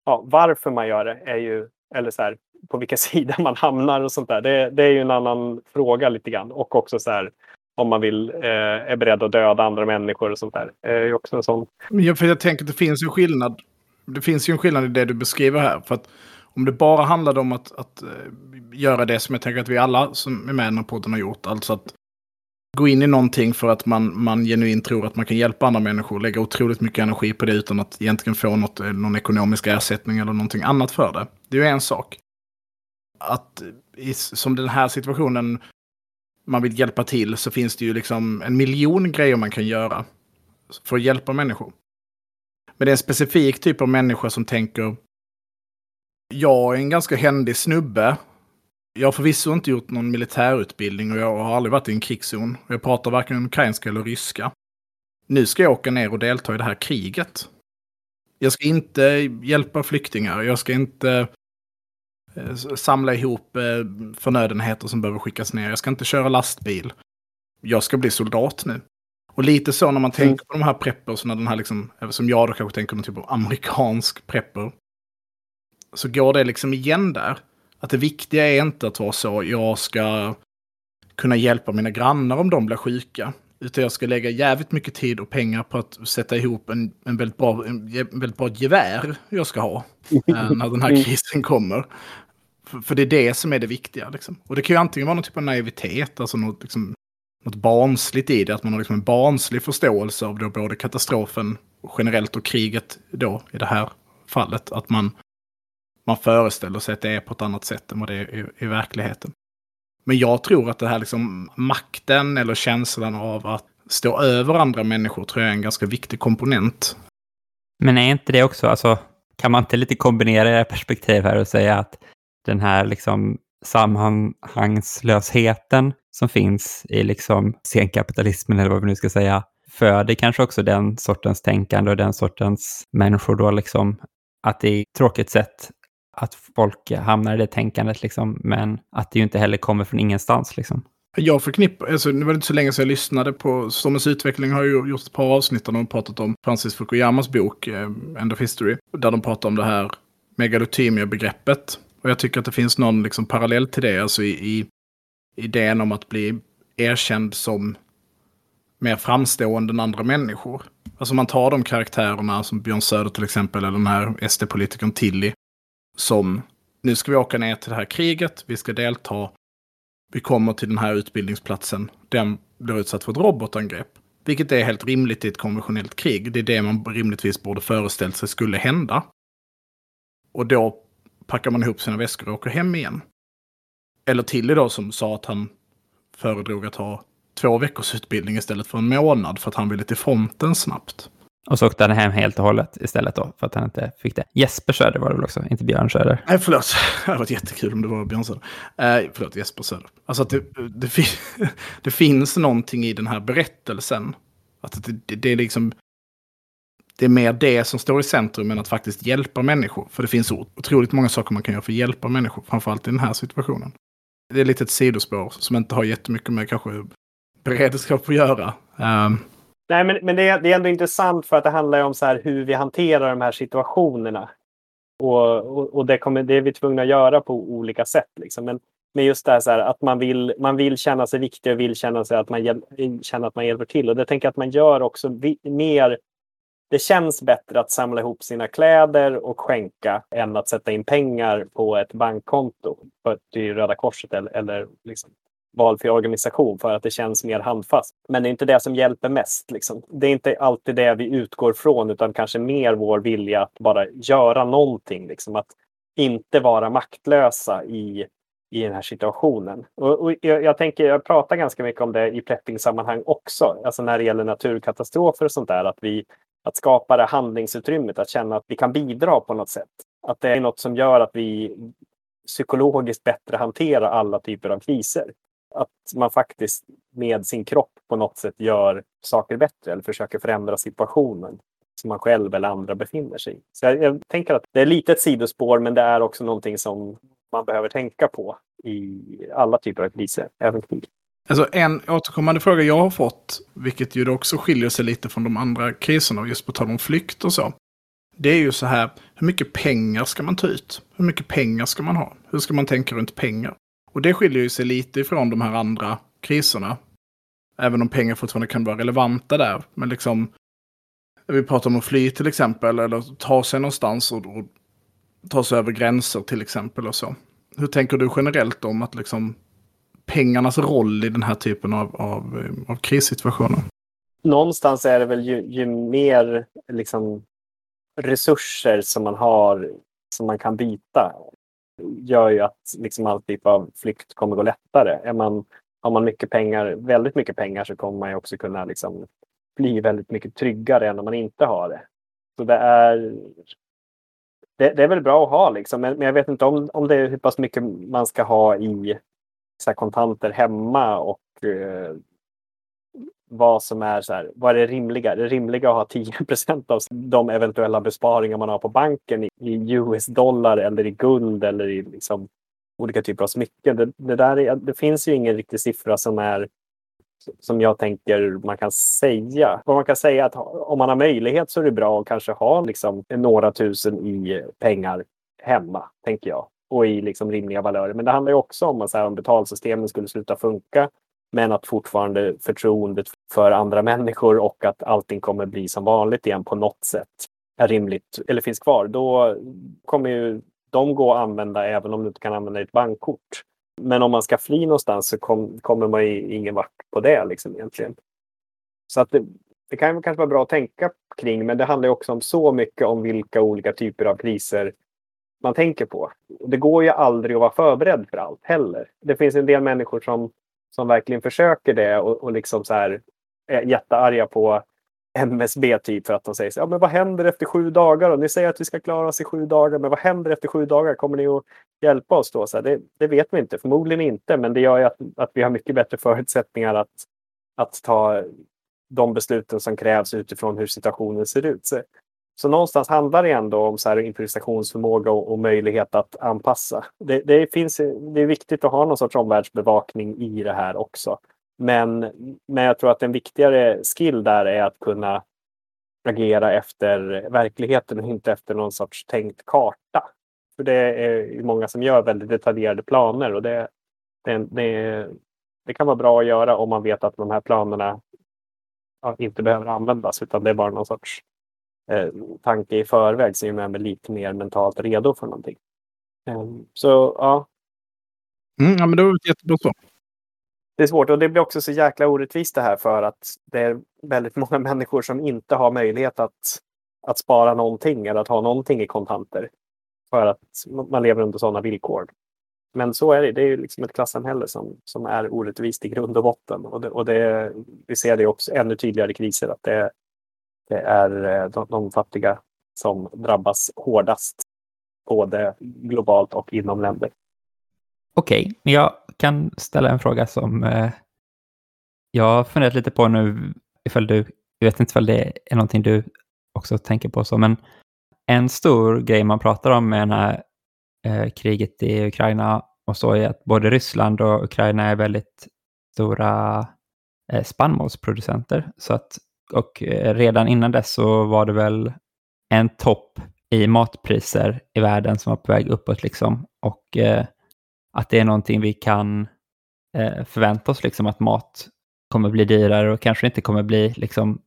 ja, varför man gör det är ju, eller så här, på vilka sida man hamnar och sånt där. Det, det är ju en annan fråga lite grann. Och också så här, om man vill, eh, är beredd att döda andra människor och sånt där. Det är ju också en sån. Ja, för jag tänker att det finns en skillnad. Det finns ju en skillnad i det du beskriver här. För att om det bara handlade om att, att uh, göra det som jag tänker att vi alla som är med i den här podden har gjort. Alltså att gå in i någonting för att man, man genuint tror att man kan hjälpa andra människor. Lägga otroligt mycket energi på det utan att egentligen få något, eh, någon ekonomisk ersättning eller någonting annat för det. Det är ju en sak. Att i, som den här situationen man vill hjälpa till så finns det ju liksom en miljon grejer man kan göra för att hjälpa människor. Men det är en specifik typ av människa som tänker jag är en ganska händig snubbe. Jag har förvisso inte gjort någon militärutbildning och jag har aldrig varit i en krigszon. Jag pratar varken ukrainska eller ryska. Nu ska jag åka ner och delta i det här kriget. Jag ska inte hjälpa flyktingar. Jag ska inte eh, samla ihop eh, förnödenheter som behöver skickas ner. Jag ska inte köra lastbil. Jag ska bli soldat nu. Och lite så när man tänker mm. på de här preppersna, den här liksom, som jag då kanske tänker någon typ av amerikansk prepper så går det liksom igen där. Att det viktiga är inte att vara så, jag ska kunna hjälpa mina grannar om de blir sjuka. Utan jag ska lägga jävligt mycket tid och pengar på att sätta ihop en, en, väldigt, bra, en väldigt bra gevär jag ska ha äh, när den här krisen kommer. För, för, det är det som är det viktiga. Liksom. Och det kan ju antingen vara någon typ av naivitet, alltså något, liksom, något barnsligt i det. Att man har liksom en barnslig förståelse av då både katastrofen generellt och kriget då i det här fallet. Att man man föreställer sig att det är på ett annat sätt än vad det är i, i verkligheten. Men jag tror att det här liksom makten eller känslan av att stå över andra människor tror jag är en ganska viktig komponent. Men är inte det också, alltså, kan man inte lite kombinera era perspektiv här och säga att den här liksom sammanhangslösheten som finns i liksom senkapitalismen eller vad vi nu ska säga, föder kanske också den sortens tänkande och den sortens människor då liksom att det är tråkigt sätt att folk hamnar i det tänkandet, liksom, men att det ju inte heller kommer från ingenstans. Liksom. Jag förknippar, alltså, nu var det inte så länge sedan jag lyssnade på Stormens utveckling har ju gjort ett par avsnitt där de pratat om Francis Fukuyamas bok eh, End of History. Där de pratar om det här megalotymia-begreppet. Och jag tycker att det finns någon liksom, parallell till det, alltså i, i idén om att bli erkänd som mer framstående än andra människor. Alltså man tar de karaktärerna som Björn Söder till exempel, eller den här SD-politikern Tilly, som nu ska vi åka ner till det här kriget, vi ska delta. vi kommer till den här utbildningsplatsen, den blir utsatt för ett robotangrepp. Vilket är helt rimligt i ett konventionellt krig. Det är det man rimligtvis borde föreställt sig skulle hända. Och då packar man ihop sina väskor och åker hem igen. Eller Tilly då som sa att han föredrog att ha två veckors utbildning istället för en månad för att han ville till fronten snabbt. Och så åkte han hem helt och hållet istället då, för att han inte fick det. Jesper Söder var det väl också, inte Björn Söder? Nej, förlåt. Det hade varit jättekul om det var Björn Söder. Eh, förlåt, Jesper Söder. Alltså att det, det, fin det, finns någonting i den här berättelsen. Att det, det, det, är liksom... Det är mer det som står i centrum än att faktiskt hjälpa människor. För det finns otroligt många saker man kan göra för att hjälpa människor, framförallt i den här situationen. Det är lite ett sidospår som inte har jättemycket med kanske beredskap att göra. Um, Nej, men, men det, är, det är ändå intressant för att det handlar om så här hur vi hanterar de här situationerna. Och, och, och det, kommer, det är vi tvungna att göra på olika sätt. Liksom. Men, men just det här, så här, att man vill, man vill känna sig viktig och vill känna, sig att man hjäl, känna att man hjälper till. Och det tänker jag att man gör också vi, mer det känns bättre att samla ihop sina kläder och skänka än att sätta in pengar på ett bankkonto till Röda Korset eller, eller liksom valfri organisation för att det känns mer handfast. Men det är inte det som hjälper mest. Liksom. Det är inte alltid det vi utgår från utan kanske mer vår vilja att bara göra någonting. Liksom. Att inte vara maktlösa i, i den här situationen. Och, och jag, jag, tänker, jag pratar ganska mycket om det i prepping-sammanhang också. Alltså när det gäller naturkatastrofer och sånt där. Att, vi, att skapa det handlingsutrymmet, att känna att vi kan bidra på något sätt. Att det är något som gör att vi psykologiskt bättre hanterar alla typer av kriser att man faktiskt med sin kropp på något sätt gör saker bättre eller försöker förändra situationen som man själv eller andra befinner sig i. Så jag, jag, tänker att det är lite ett sidospår, men det är också någonting som man behöver tänka på i alla typer av kriser, även krig. Alltså en återkommande fråga jag har fått, vilket ju också skiljer sig lite från de andra kriserna, just på tal om flykt och så. Det är ju så här, hur mycket pengar ska man ta ut? Hur mycket pengar ska man ha? Hur ska man tänka runt pengar? Och det skiljer ju sig lite ifrån de här andra kriserna. Även om pengar fortfarande kan vara relevanta där. Men liksom, vi pratar om att fly till exempel, eller ta sig någonstans och, och ta sig över gränser till exempel och så. Hur tänker du generellt om att liksom pengarnas roll i den här typen av, av, av krissituationer? Någonstans är det väl ju, ju mer liksom, resurser som man har som man kan byta gör ju att liksom all typ av flykt kommer gå lättare. Är man, har man mycket pengar, väldigt mycket pengar så kommer man ju också kunna liksom bli väldigt mycket tryggare än om man inte har det. Så det är, det, det är väl bra att ha liksom, men, men, jag vet inte om, om det är hur pass mycket man ska ha i så kontanter hemma och eh, vad som är så här, vad är det rimliga? Det rimliga att ha 10% av de eventuella besparingar man har på banken i US-dollar eller i guld eller i liksom olika typer av smycken. Det, det, där är, det finns ju ingen riktig siffra som är som jag tänker man kan säga. Vad man kan säga att om man har möjlighet så är det bra att kanske ha liksom några tusen i pengar hemma, tänker jag. Och i liksom rimliga valörer. Men det handlar ju också om att om betalsystemen skulle sluta funka men att fortfarande förtroendet för andra människor och att allting kommer bli som vanligt igen på något sätt är rimligt eller finns kvar. Då kommer ju de gå att använda även om du inte kan använda ditt bankkort. Men om man ska fly någonstans så kom, kommer man ju ingen vart på det liksom egentligen. Så att det, det kan kanske vara bra att tänka kring, men det handlar också om så mycket om vilka olika typer av kriser man tänker på. Det går ju aldrig att vara förberedd för allt heller. Det finns en del människor som som verkligen försöker det och, och liksom så här är jättearga på MSB typ för att de säger så ja, men vad händer efter sju dagar? Och ni säger att vi ska klara oss i sju dagar, men vad händer efter sju dagar? Kommer ni att hjälpa oss då? Så här, det, det, vet vi inte, förmodligen inte, men det gör ju att, att vi har mycket bättre förutsättningar att, att ta de besluten som krävs utifrån hur situationen ser ut. Så så någonstans handlar det ändå om så här improvisationsförmåga och, och möjlighet att anpassa. Det, det, finns, det är viktigt att ha någon sorts omvärldsbevakning i det här också. Men, men jag tror att en viktigare skill där är att kunna agera efter verkligheten och inte efter någon sorts tänkt karta. För det är många som gör väldigt detaljerade planer och det, det, det, det kan vara bra att göra om man vet att de här planerna ja, inte behöver användas utan det är bara någon sorts eh, tanke i förväg så är man lite mer mentalt redo för någonting. Eh, så ja. Mm, ja, men det var ett jättebra svar. det är svårt och det blir också så jäkla orättvist det här för att det är väldigt många människor som inte har möjlighet att, att spara någonting eller att ha någonting i kontanter. För att man lever under sådana villkor. Men så är det. Det är ju liksom ett klassamhälle som, som är orättvist i grund och botten. Och, det, och det, vi ser det också ännu tydligare i kriser. Att det, det är eh, de, de fattiga som drabbas hårdast. Både globalt och inom länder. Okej, okay, men jag kan ställa en fråga som eh, jag har funderat lite på nu. Ifall du, jag vet inte ifall det är någonting du också tänker på så, men en stor grej man pratar om med det här eh, kriget i Ukraina och så är att både Ryssland och Ukraina är väldigt stora eh, spannmålsproducenter. Så att, och eh, redan innan dess så var det väl en topp i matpriser i världen som var på väg uppåt liksom. Och eh, att det är någonting vi kan eh, förvänta oss, liksom att mat kommer bli dyrare och kanske inte kommer bli liksom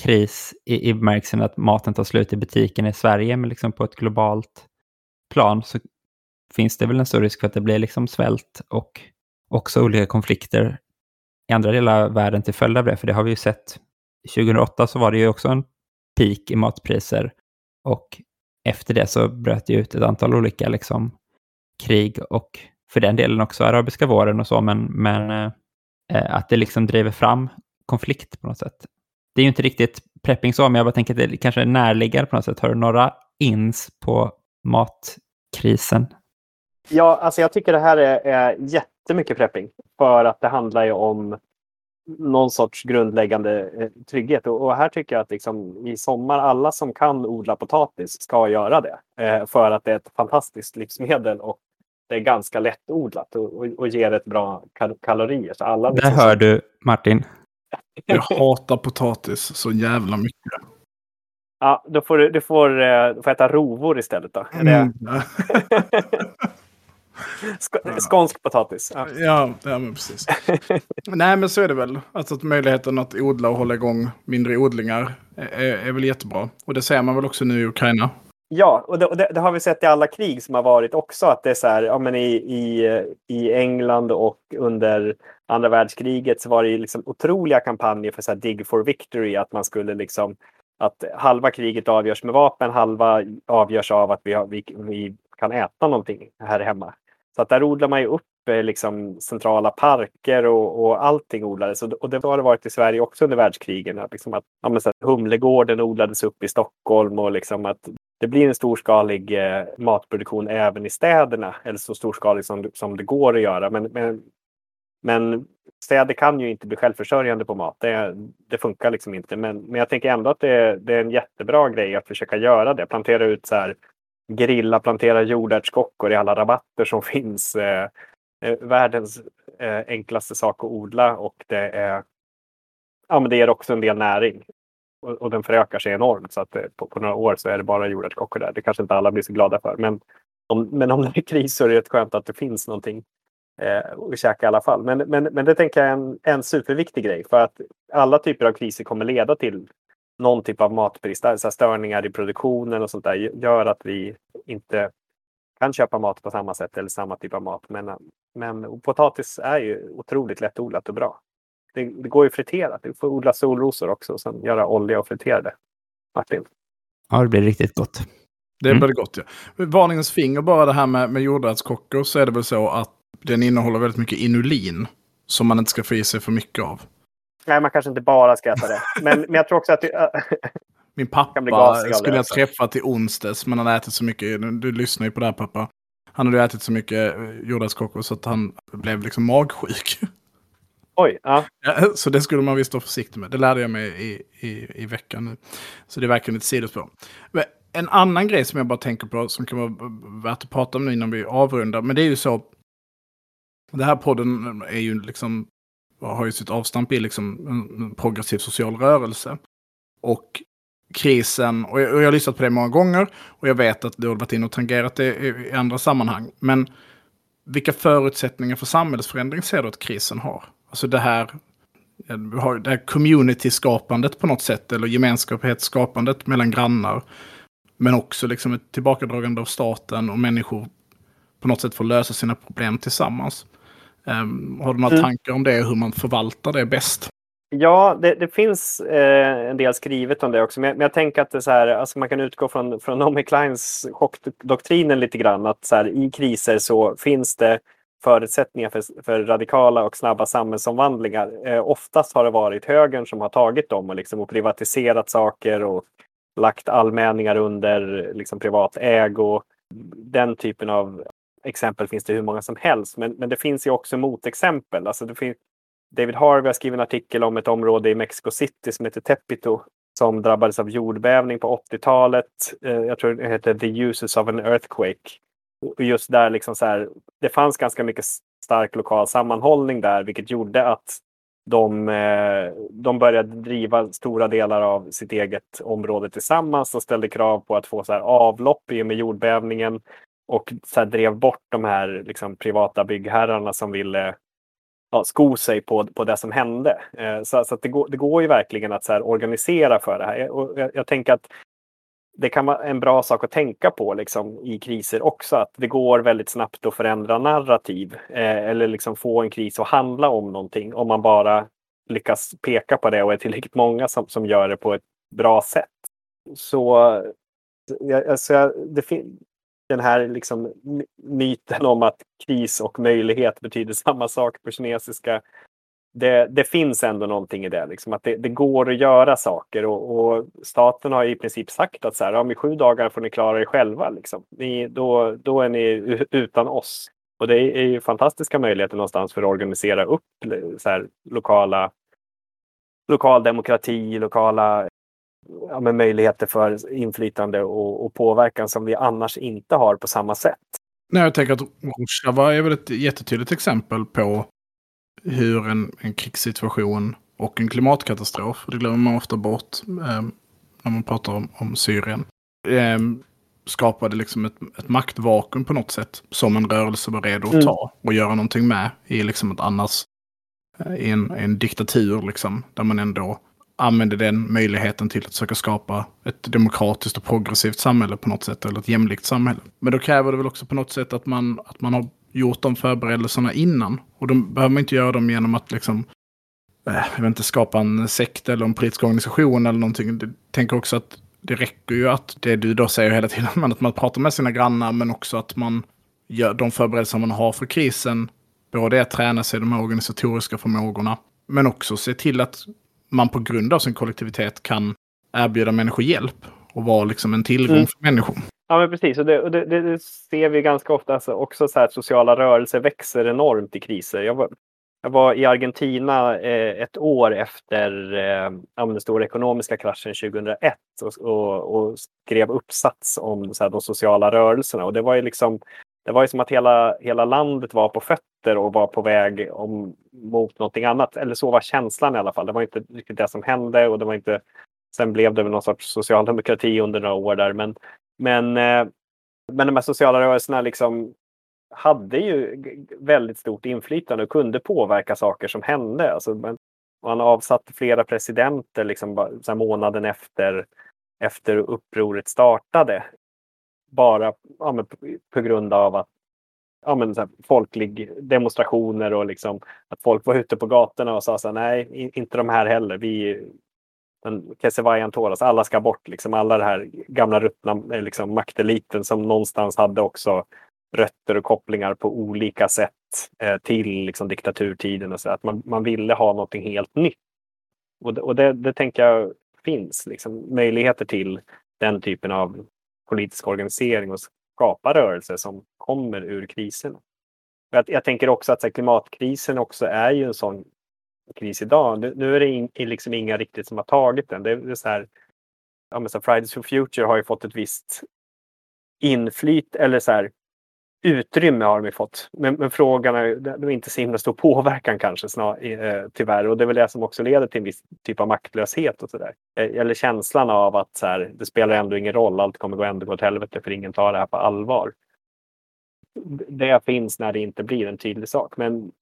kris i, i bemärkelsen att maten tar slut i butiken i Sverige, men liksom på ett globalt plan så finns det väl en stor risk för att det blir liksom svält och också olika konflikter i andra delar av världen till följd av det. För det har vi ju sett. 2008 så var det ju också en peak i matpriser och efter det så bröt det ut ett antal olika liksom, krig och för den delen också arabiska våren och så, men, men eh, eh att det liksom driver fram konflikt på något sätt. Det är ju inte riktigt prepping så, men jag bara tänker att det kanske är närliggande på något sätt. Har du några ins på matkrisen? Ja, alltså jag tycker det här är, är jättemycket prepping för att det handlar ju om någon sorts grundläggande eh, trygghet. Och, här tycker jag att liksom, i sommar, alla som kan odla potatis ska göra det. Eh, för att det är ett fantastiskt livsmedel och det är ganska lättodlat och, och, och ger ett bra kal kalorier. Så alla liksom... Där hör du Martin. Jag hatar potatis så jävla mycket. Ja, då får du, du, får, eh, du får äta rovor istället då. Mm. Sk skånsk potatis. Ja, ja, ja men precis. Nej, men så är det väl. Alltså att möjligheten att odla och hålla igång mindre odlingar är, är väl jättebra. Och det ser man väl också nu i Ukraina. Ja, och det, och det, det, har vi sett i alla krig som har varit också. Att det är så här, ja, men i, i, i England och under andra världskriget så var det liksom otroliga kampanjer för så här, Dig for Victory. Att man skulle liksom att halva kriget avgörs med vapen, halva avgörs av att vi, har, vi, vi kan äta någonting här hemma. Så att där odlar man ju upp eh, liksom, centrala parker och, och allting odlades. Och, och det har det varit i Sverige också under världskrigen. Liksom att, ja, men så att Humlegården odlades upp i Stockholm och liksom att det blir en storskalig eh, matproduktion även i städerna. Eller så storskalig som, som det går att göra. Men, men, men städer kan ju inte bli självförsörjande på mat. Det, det funkar liksom inte. Men, men jag tänker ändå att det, det är en jättebra grej att försöka göra det. Plantera ut så här grilla, plantera jordärtskockor i alla rabatter som finns. Eh, eh, världens eh, enklaste sak att odla och det är ja, men det ger också en del näring. Och, och den förökar sig enormt så att eh, på, på, några år så är det bara jordärtskockor där. Det kanske inte alla blir så glada för. Men om, men om det är kris så är det rätt skönt att det finns någonting eh, att käka i alla fall. Men, men, men det tänker jag är en, en superviktig grej för att alla typer av kriser kommer leda till någon typ av matbrist, alltså störningar i produktionen och sånt där gör att vi inte kan köpa mat på samma sätt eller samma typ av mat. Men, men potatis är ju otroligt lättodlat och bra. Det, det går ju friterat. Du får odla solrosor också och sen göra olja och fritera det. Martin? Ja, det blir riktigt gott. Det blir mm. gott, ja. Varningens finger bara det här med, med jordärtskockor så är det väl så att den innehåller väldigt mycket inulin som man inte ska få i sig för mycket av. Nej, man kanske inte bara ska äta det. Men, men jag tror också att... Det, Min pappa skulle jag träffa till onsdags, men han har ätit så mycket. Du lyssnar ju på det här pappa. Han hade ätit så mycket eh, jordärtskockor så att han blev liksom magsjuk. Oj, ja. ja. Så det skulle man visst vara försiktig med. Det lärde jag mig i, i, i veckan nu. Så det är verkligen ett sidospår. En annan grej som jag bara tänker på som kan vara värt att prata om nu innan vi avrundar. Men det är ju så. Det här podden är ju liksom har ju sitt avstamp i liksom en progressiv social rörelse. Och krisen, och jag, och jag har lyssnat på det många gånger, och jag vet att du har varit inne och tangerat det i, i andra sammanhang. Men vilka förutsättningar för samhällsförändring ser du att krisen har? Alltså det här, det här community-skapandet på något sätt, eller gemenskapsskapandet mellan grannar. Men också liksom ett tillbakadragande av staten och människor på något sätt får lösa sina problem tillsammans. Um, har du några Mm. tankar om det, hur man förvaltar det bäst? Ja, det, det finns eh, en del skrivet om det också. Men jag, men jag tänker att det så här, alltså man kan utgå från, från Naomi Kleins chockdoktrinen lite grann. Att så här, i kriser så finns det förutsättningar för, för radikala och snabba samhällsomvandlingar. Eh, oftast har det varit högern som har tagit dem och, liksom, och privatiserat saker och lagt allmänningar under liksom, privat ägo. Den typen av exempel finns det hur många som helst. Men, men det finns ju också motexempel. Alltså det finns, David Harvey har skrivit en artikel om ett område i Mexico City som heter Tepito som drabbades av jordbävning på 80-talet. Eh, jag tror det heter The Uses of an Earthquake. Och just där liksom så här, det fanns ganska mycket stark lokal sammanhållning där, vilket gjorde att de, eh, de började driva stora delar av sitt eget område tillsammans och ställde krav på att få så här avlopp i och med jordbävningen och så här drev bort de här liksom, privata byggherrarna som ville ja, sko sig på, på det som hände. Eh, så så att det, går, det går ju verkligen att så här, organisera för det här. Och jag, jag tänker att det kan vara en bra sak att tänka på liksom, i kriser också. Att det går väldigt snabbt att förändra narrativ eh, eller liksom få en kris att handla om någonting om man bara lyckas peka på det och är tillräckligt många som, som gör det på ett bra sätt. Så ja, alltså, det den här liksom, myten om att kris och möjlighet betyder samma sak på kinesiska. Det, det finns ändå någonting i det, liksom, att det, det går att göra saker och, och staten har i princip sagt att så här, om i sju dagar får ni klara er själva. Liksom. Ni, då, då är ni utan oss. Och det är ju fantastiska möjligheter någonstans för att organisera upp så här, lokala lokal demokrati, lokala ja, men möjligheter för inflytande och, och påverkan som vi annars inte har på samma sätt. Nej, jag tänker att Rojava är väl ett jättetydligt exempel på hur en, en krigssituation och en klimatkatastrof, det glömmer man ofta bort eh, när man pratar om, om Syrien, eh, skapade liksom ett, ett maktvakuum på något sätt som en rörelse var redo att Mm. ta och göra någonting med i liksom ett annars eh, i en, en diktatur liksom, där man ändå använder den möjligheten till att försöka skapa ett demokratiskt och progressivt samhälle på något sätt, eller ett jämlikt samhälle. Men då kräver det väl också på något sätt att man, att man har gjort de förberedelserna innan. Och då behöver man inte göra dem genom att liksom, eh, jag vet inte, skapa en sekt eller en politisk organisation eller någonting. Jag tänker också att det räcker ju att det du då säger hela tiden, att man pratar med sina grannar, men också att man gör de förberedelser man har för krisen. Både att träna sig i de här organisatoriska förmågorna, men också se till att man på grund av sin kollektivitet kan erbjuda människor hjälp och vara liksom en tillgång Mm. för människor. Ja, men precis. Och det, och det, det, ser vi ganska ofta alltså också så här att sociala rörelser växer enormt i kriser. Jag var, jag var i Argentina eh, ett år efter eh, den stora ekonomiska kraschen 2001 och, och, och skrev uppsats om så här, de sociala rörelserna. Och det var ju liksom det var ju som att hela, hela landet var på fötter och var på väg om, mot någonting annat. Eller så var känslan i alla fall. Det var inte riktigt det som hände och det var inte Sen blev det väl någon sorts socialdemokrati under några år där. Men, men, eh, men de här sociala rörelserna liksom hade ju väldigt stort inflytande och kunde påverka saker som hände. Alltså, man, man avsatte flera presidenter liksom så månaden efter, efter upproret startade. Bara ja, men, på, grund av att ja, men, så här, folklig demonstrationer och liksom, att folk var ute på gatorna och sa så här, nej, inte de här heller. Vi, den Kesevajan Toras, alla ska bort. Liksom, alla den här gamla ruttna eh, liksom, makteliten som någonstans hade också rötter och kopplingar på olika sätt eh, till liksom, diktaturtiden. Och så, att man, man ville ha någonting helt nytt. Och det, och det, det tänker jag finns liksom, möjligheter till den typen av politisk organisering och skapa rörelser som kommer ur krisen. Jag, jag tänker också att så här, klimatkrisen också är ju en sån kris idag. Nu, nu är det in, liksom inga riktigt som har tagit den. Det är, det är så här, ja, men så Fridays for Future har ju fått ett visst inflyt eller så här, utrymme har de ju fått. Men, men frågan är, det är inte så himla stor påverkan kanske snar, eh, tyvärr. Och det är väl det som också leder till en viss typ av maktlöshet och sådär. Eh, Eller känslan av att så här, det spelar ändå ingen roll, allt kommer gå ändå gå åt helvete för ingen tar det här på allvar. Det finns när det inte blir en tydlig sak. Men,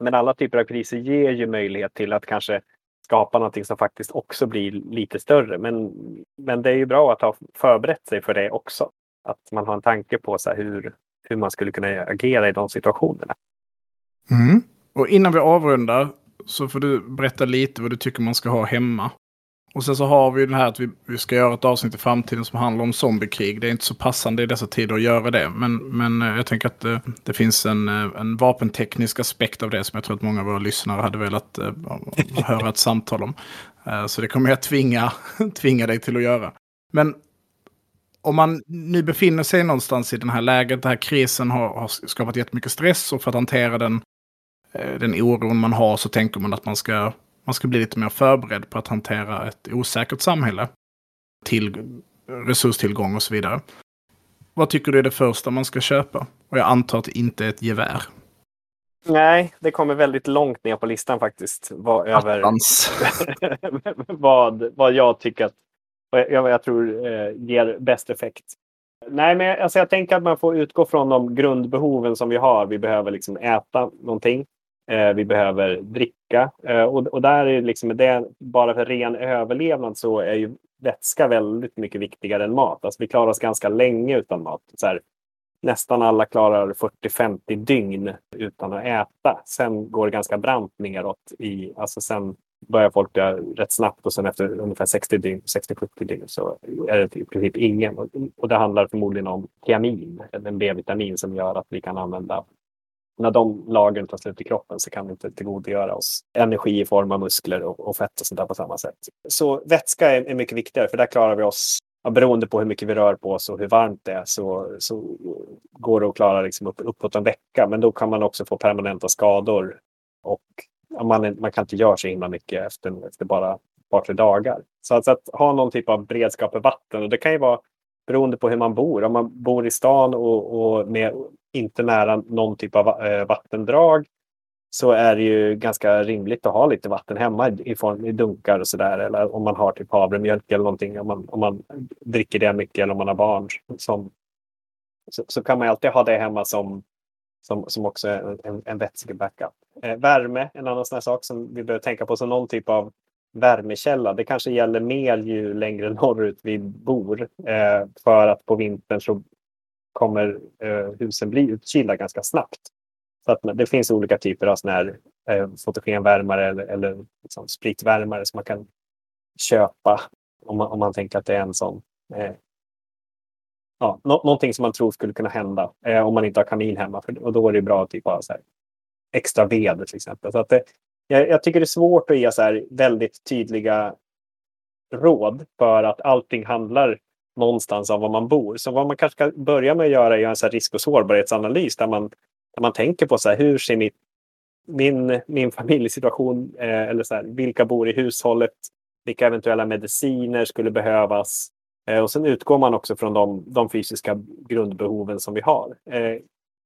men alla typer av kriser ger ju möjlighet till att kanske skapa någonting som faktiskt också blir lite större. Men, men det är ju bra att ha förberett sig för det också. Att man har en tanke på så här hur, hur man skulle kunna agera i de situationerna. Mm. Och innan vi avrundar så får du berätta lite vad du tycker man ska ha hemma. Och sen så har vi det här att vi, vi ska göra ett avsnitt i framtiden som handlar om zombiekrig. Det är inte så passande i dessa tider att göra det. Men, men eh, jag tänker att det, det finns en, eh, en vapenteknisk aspekt av det som jag tror att många av våra lyssnare hade velat höra ett samtal om. Så det kommer jag tvinga, tvinga dig till att göra. Men om man nu befinner sig någonstans i det här läget, den här krisen har, har skapat jättemycket stress och för att hantera den, den oron man har så tänker man att man ska man ska bli lite mer förberedd på att hantera ett osäkert samhälle. Till resurstillgång och så vidare. Vad tycker du är det första man ska köpa? Och jag antar att det inte är ett gevär. Nej, det kommer väldigt långt ner på listan faktiskt. Vad, över vad, vad jag tycker att jag, jag tror eh, ger bäst effekt. Nej, men alltså jag tänker att man får utgå från de grundbehoven som vi har. Vi behöver liksom äta någonting. Eh, vi behöver dricka. Eh, och, och där är liksom det, bara för ren överlevnad så är ju vätska väldigt mycket viktigare än mat. Alltså vi klarar oss ganska länge utan mat. Så här, nästan alla klarar 40-50 dygn utan att äta. Sen går det ganska brant neråt. I, alltså sen börjar folk dö rätt snabbt och sen efter ungefär 60 dygn, 60-70 dygn så är det i princip ingen. Och det handlar förmodligen om tiamin, en B-vitamin som gör att vi kan använda när de lagren tar slut i kroppen så kan vi inte tillgodogöra oss energi i form av muskler och, och fett och sånt där på samma sätt. Så vätska är, är mycket viktigare för där klarar vi oss Ja, beroende på hur mycket vi rör på oss och hur varmt det är så, så går det att klara liksom upp, uppåt en vecka. Men då kan man också få permanenta skador. Och man, man kan inte göra så himla mycket efter, efter bara ett par, tre dagar. Så att, att, ha någon typ av beredskap för vatten. Och det kan ju vara beroende på hur man bor. Om man bor i stan och, och med inte nära någon typ av eh, vattendrag så är det ju ganska rimligt att ha lite vatten hemma i form i dunkar och sådär. Eller om man har typ havremjölk eller någonting. Om man, om man dricker det mycket eller om man har barn. Som, så, så kan man alltid ha det hemma som, som, som också är en, en backup. Eh, värme, en annan sån sak som vi behöver tänka på. som någon typ av värmekälla. Det kanske gäller mer ju längre norrut vi bor. Eh, för att på vintern så kommer eh, husen bli utkylda ganska snabbt. Så att det finns olika typer av sån här, eh, fotogenvärmare eller, eller liksom spritvärmare som man kan köpa om man, om man tänker att det är en sån eh, ja, nå någonting som man tror skulle kunna hända eh, om man inte har kamin hemma. För, och då är det bra att typ ha så här, extra ved till exempel. Så att det, jag, jag, tycker det är svårt att ge så här väldigt tydliga råd för att allting handlar någonstans om var man bor. Så vad man kanske ska börja med att göra är en så risk och sårbarhetsanalys där man, där man tänker på så här, hur ser mitt, min, min familjesituation eh, eller så här, vilka bor i hushållet? Vilka eventuella mediciner skulle behövas? Eh, och sen utgår man också från de, de fysiska grundbehoven som vi har. Eh,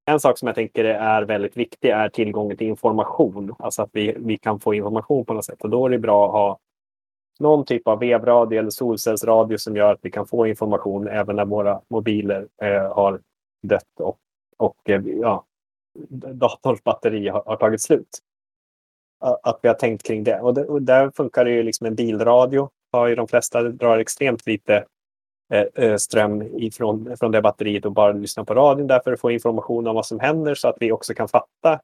en sak som jag tänker är väldigt viktig är tillgången till information. Alltså att vi, vi kan få information på något sätt. Och då är det bra att ha någon typ av vevradio eller solcellsradio som gör att vi kan få information även när våra mobiler eh, har dött och, och eh, ja, datorns batteri har, har, tagit slut. Att vi har tänkt kring det. Och, det, och där funkar det ju liksom en bilradio. Har ju de flesta drar extremt lite Eh, eh, ström ifrån, från det batteriet och bara lyssna på radion där för att få information om vad som händer så att vi också kan fatta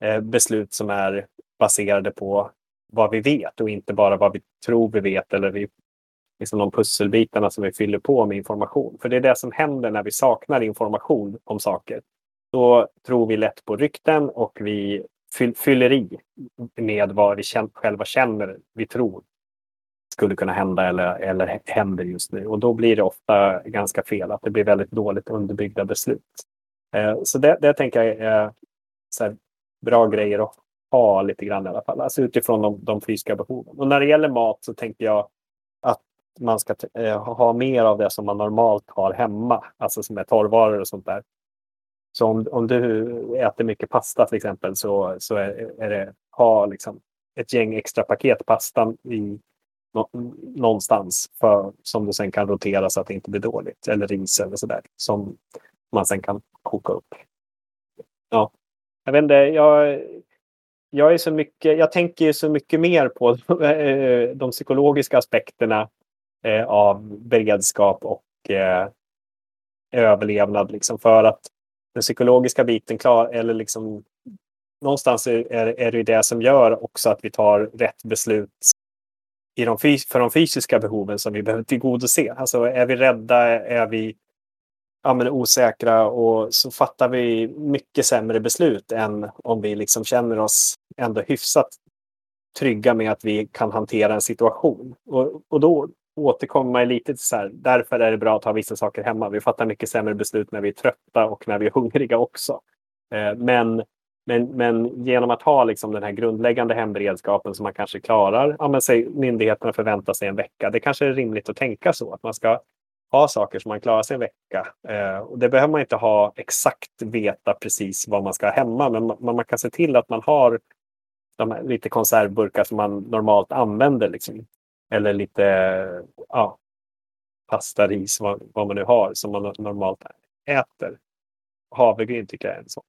eh, beslut som är baserade på vad vi vet och inte bara vad vi tror vi vet eller vi, liksom de pusselbitarna som vi fyller på med information. För det är det som händer när vi saknar information om saker. Då tror vi lätt på rykten och vi fyller i med vad vi själva känner vi tror skulle kunna hända eller, eller händer just nu. Och då blir det ofta ganska fel, att det blir väldigt dåligt underbyggda beslut. Eh, så det, det tänker jag är eh, här, bra grejer att ha lite grann i alla fall, alltså utifrån de, de fysiska behoven. Och när det gäller mat så tänker jag att man ska eh, ha mer av det som man normalt har hemma, alltså som är torrvaror och sånt där. Så om, om du äter mycket pasta till exempel så, så är, är det ha liksom ett gäng extra paket pasta i någonstans för, som du sen kan rotera så att det inte blir dåligt. Eller ris eller sådär som man sen kan koka upp. Ja, jag vet inte. Jag, jag, är så mycket, jag tänker så mycket mer på eh, de psykologiska aspekterna eh, av beredskap och eh, överlevnad. Liksom för att den psykologiska biten klar, eller liksom någonstans är, är det det som gör också att vi tar rätt beslut i de, för de fysiska behoven som vi behöver tillgodose. Alltså är vi rädda, är vi ja, men osäkra och så fattar vi mycket sämre beslut än om vi liksom känner oss ändå hyfsat trygga med att vi kan hantera en situation. Och, och då återkommer man lite till så här, därför är det bra att ha vissa saker hemma. Vi fattar mycket sämre beslut när vi är trötta och när vi är hungriga också. Eh, men, men, men genom att ha liksom den här grundläggande hemberedskapen som man kanske klarar, ja, men säg, myndigheterna förväntar sig en vecka. Det kanske är rimligt att tänka så, att man ska ha saker som man klarar sig en vecka. Eh, och det behöver man inte ha exakt veta precis vad man ska ha hemma, men man, man kan se till att man har de här, lite konservburkar som man normalt använder. Liksom. Eller lite ja, pasta, ris, vad, vad man nu har som man normalt äter. Havregryn tycker jag är en sån.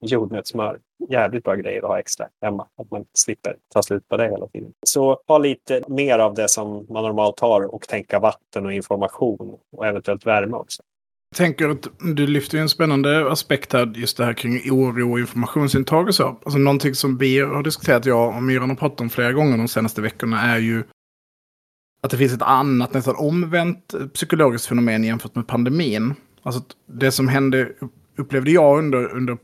Jordnötssmör, jävligt bra grejer att ha extra hemma. Att man slipper ta slut på det hela tiden. Så ha lite mer av det som man normalt har och tänka vatten och information och eventuellt värme också. Jag tänker att du lyfter en spännande aspekt här, just det här kring oro och informationsintag och så. Alltså någonting som vi har diskuterat, jag och Myran har pratat om flera gånger de senaste veckorna, är ju att det finns ett annat, nästan omvänt psykologiskt fenomen jämfört med pandemin. Alltså det som hände, upplevde jag under, under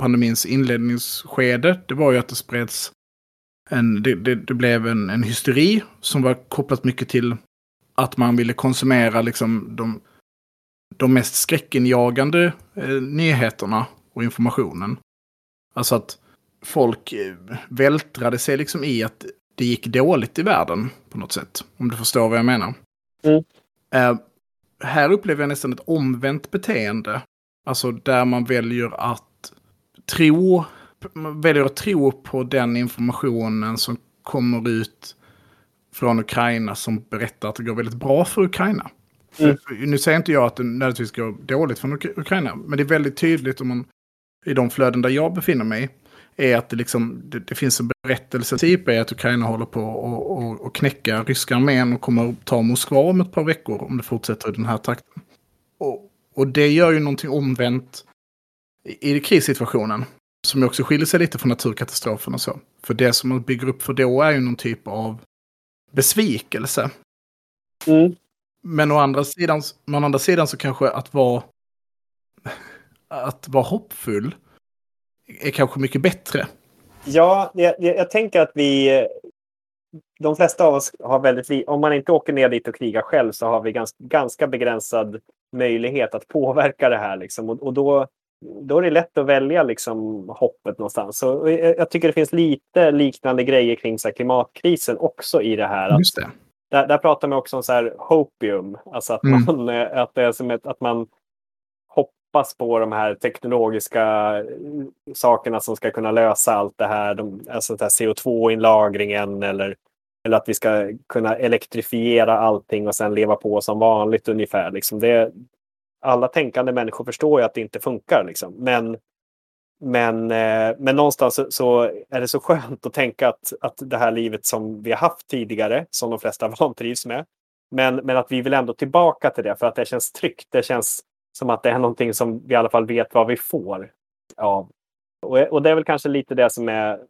pandemins inledningsskede, det var ju att det spreds en, det, det, det blev en, en hysteri som var kopplat mycket till att man ville konsumera liksom de, de mest skräckinjagande eh, nyheterna och informationen. Alltså att folk eh, vältrade sig liksom i att det gick dåligt i världen på något sätt. Om du förstår vad jag menar. Mm. Uh, här upplever jag nästan ett omvänt beteende. Alltså där man väljer att tro, väljer att tro på den informationen som kommer ut från Ukraina som berättar att det går väldigt bra för Ukraina. Mm. Nu säger inte jag att det nödvändigtvis går dåligt för Ukraina, men det är väldigt tydligt om man i de flöden där jag befinner mig är att det, liksom, det, det finns en berättelse typ är att Ukraina håller på att och, och knäcka ryska armén och kommer att ta Moskva om ett par veckor om det fortsätter i den här takten. Och, och det gör ju någonting omvänt i, krissituationen. Som också skiljer sig lite från naturkatastrofen och så. För det som man bygger upp för då är ju någon typ av besvikelse. Mm. Men å andra, sidan, å andra sidan så kanske att vara, att vara hoppfull är kanske mycket bättre. Ja, jag, jag, tänker att vi... De flesta av oss har väldigt... Om man inte åker ner dit och krigar själv så har vi ganska, ganska begränsad möjlighet att påverka det här. Liksom. Och, och, då, då är det lätt att välja liksom, hoppet någonstans. Så jag, tycker det finns lite liknande grejer kring så här, klimatkrisen också i det här. Just det. Där, där pratar man också om så här, hopium. Alltså att, mm. man, att det är som ett, att man hoppas på de här teknologiska eh, sakerna som ska kunna lösa allt det här. De, alltså CO2-inlagringen eller, eller att vi ska kunna elektrifiera allting och sen leva på som vanligt ungefär. Liksom det, alla tänkande människor förstår ju att det inte funkar. Liksom. Men, men, eh, men någonstans så, så, är det så skönt att tänka att, att det här livet som vi har haft tidigare, som de flesta vantrivs med, men, men att vi vill ändå tillbaka till det för att det känns tryggt. Det känns som att det är någonting som vi i alla fall vet vad vi får av. Och, och det är väl kanske lite det som är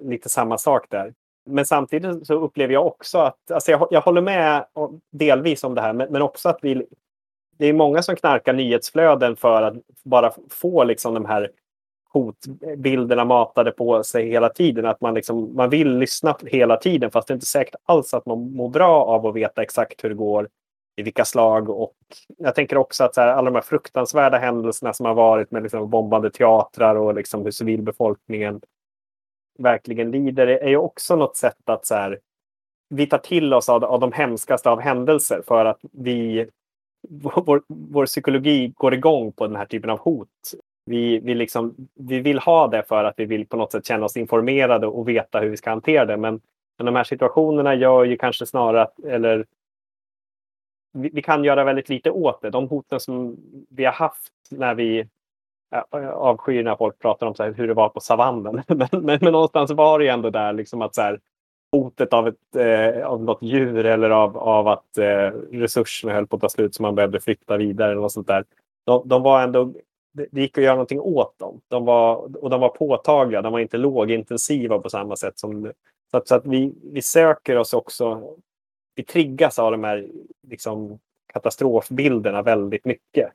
lite samma sak där. Men samtidigt så upplever jag också att, alltså jag, jag håller med delvis om det här, men, men också att vi, det är många som knarkar nyhetsflöden för att bara få liksom de här hotbilderna matade på sig hela tiden. Att man, liksom, man vill lyssna hela tiden fast det är inte säkert alls att man mår bra av att veta exakt hur det går i vilka slag. Och jag tänker också att så här, alla de här fruktansvärda händelserna som har varit med liksom bombade teatrar och liksom hur civilbefolkningen verkligen lider är ju också något sätt att så här, vi tar till oss av, av de hemskaste av händelser för att vi vår, vår psykologi går igång på den här typen av hot. Vi, vi, liksom, vi vill ha det för att vi vill på något sätt känna oss informerade och veta hur vi ska hantera det. Men, men de här situationerna gör ju kanske snarare att, eller vi, vi, kan göra väldigt lite åt det. De hoten som vi har haft när vi avskyr när folk pratar om så här, hur det var på savannen. men, men, men någonstans var det ju ändå där liksom att så här, hotet av, ett, eh, av något djur eller av, av att eh, resurserna höll på att ta slut så man behövde flytta vidare eller något sånt där. De, de var ändå det, gick att göra någonting åt dem. De var, och de var påtagliga, de var inte lågintensiva på samma sätt som... Så att, så att vi, vi söker oss också... Vi triggas av de här liksom, katastrofbilderna väldigt mycket.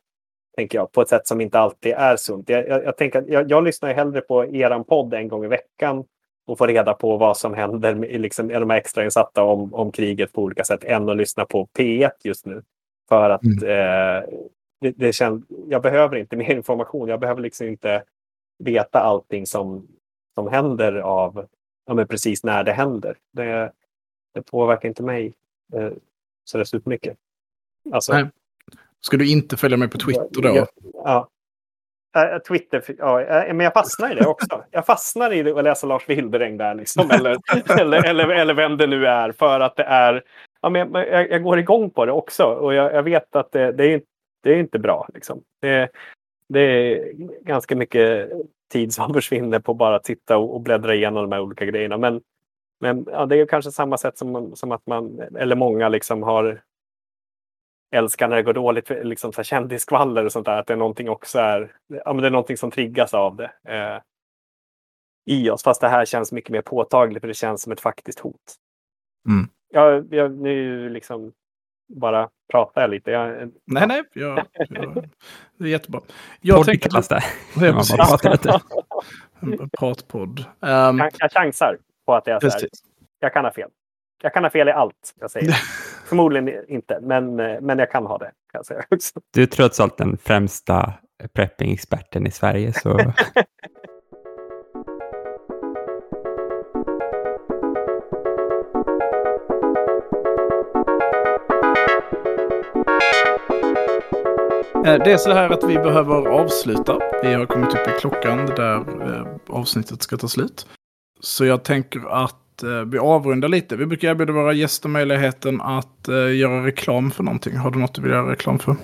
Tänker jag, på ett sätt som inte alltid är sunt. Jag, jag, jag tänker, jag, jag lyssnar hellre på eran podd en gång i veckan och få reda på vad som händer liksom, är de extrainsatta om, om kriget på olika sätt än att lyssna på P1 just nu. För att mm. eh, det, det känns, jag behöver inte mer information. Jag behöver liksom inte veta allting som, som händer av ja, men precis när det händer. Det, det påverkar inte mig eh, så det supermycket. Alltså, Nej. Ska du inte följa mig på Twitter då? Ja, ja. Äh, Twitter, ja, äh, men jag fastnar i det också. Jag fastnar i att läsa Lars Wildereng där, liksom, eller, eller, eller, eller vem det nu är, för att det är... Ja, men jag, jag går igång på det också och jag, jag vet att det, det, är, det är inte bra. Liksom. Det, det är ganska mycket tid som försvinner på bara att sitta och, och bläddra igenom de här olika grejerna. Men, men ja, det är kanske samma sätt som, som att man, eller många liksom har älskar när det går dåligt, liksom så här kändisskvaller och sånt där. Att det är någonting också är, ja, men det är någonting som triggas av det eh, i oss. Fast det här känns mycket mer påtagligt för det känns som ett faktiskt hot. Mm. Jag, jag, nu liksom bara pratar jag lite. Jag, nej, nej, jag, jag, det är jättebra. Jag Podd tänker, kallas det. Ja, precis. Pratpodd. Um, jag, jag chansar på att det är så här. Jag kan ha fel. Jag kan ha fel i allt jag säger. Förmodligen inte, men, men jag kan ha det. Kan jag säga också. Du är trots allt den främsta prepping-experten i Sverige. Så... Eh, det är så här att vi behöver avsluta. Vi har kommit upp i klockan där eh, avsnittet ska ta slut. Så jag tänker att eh, vi avrundar lite. Vi brukar erbjuda våra gäster möjligheten att eh, göra reklam för någonting. Har du något du vill göra reklam för?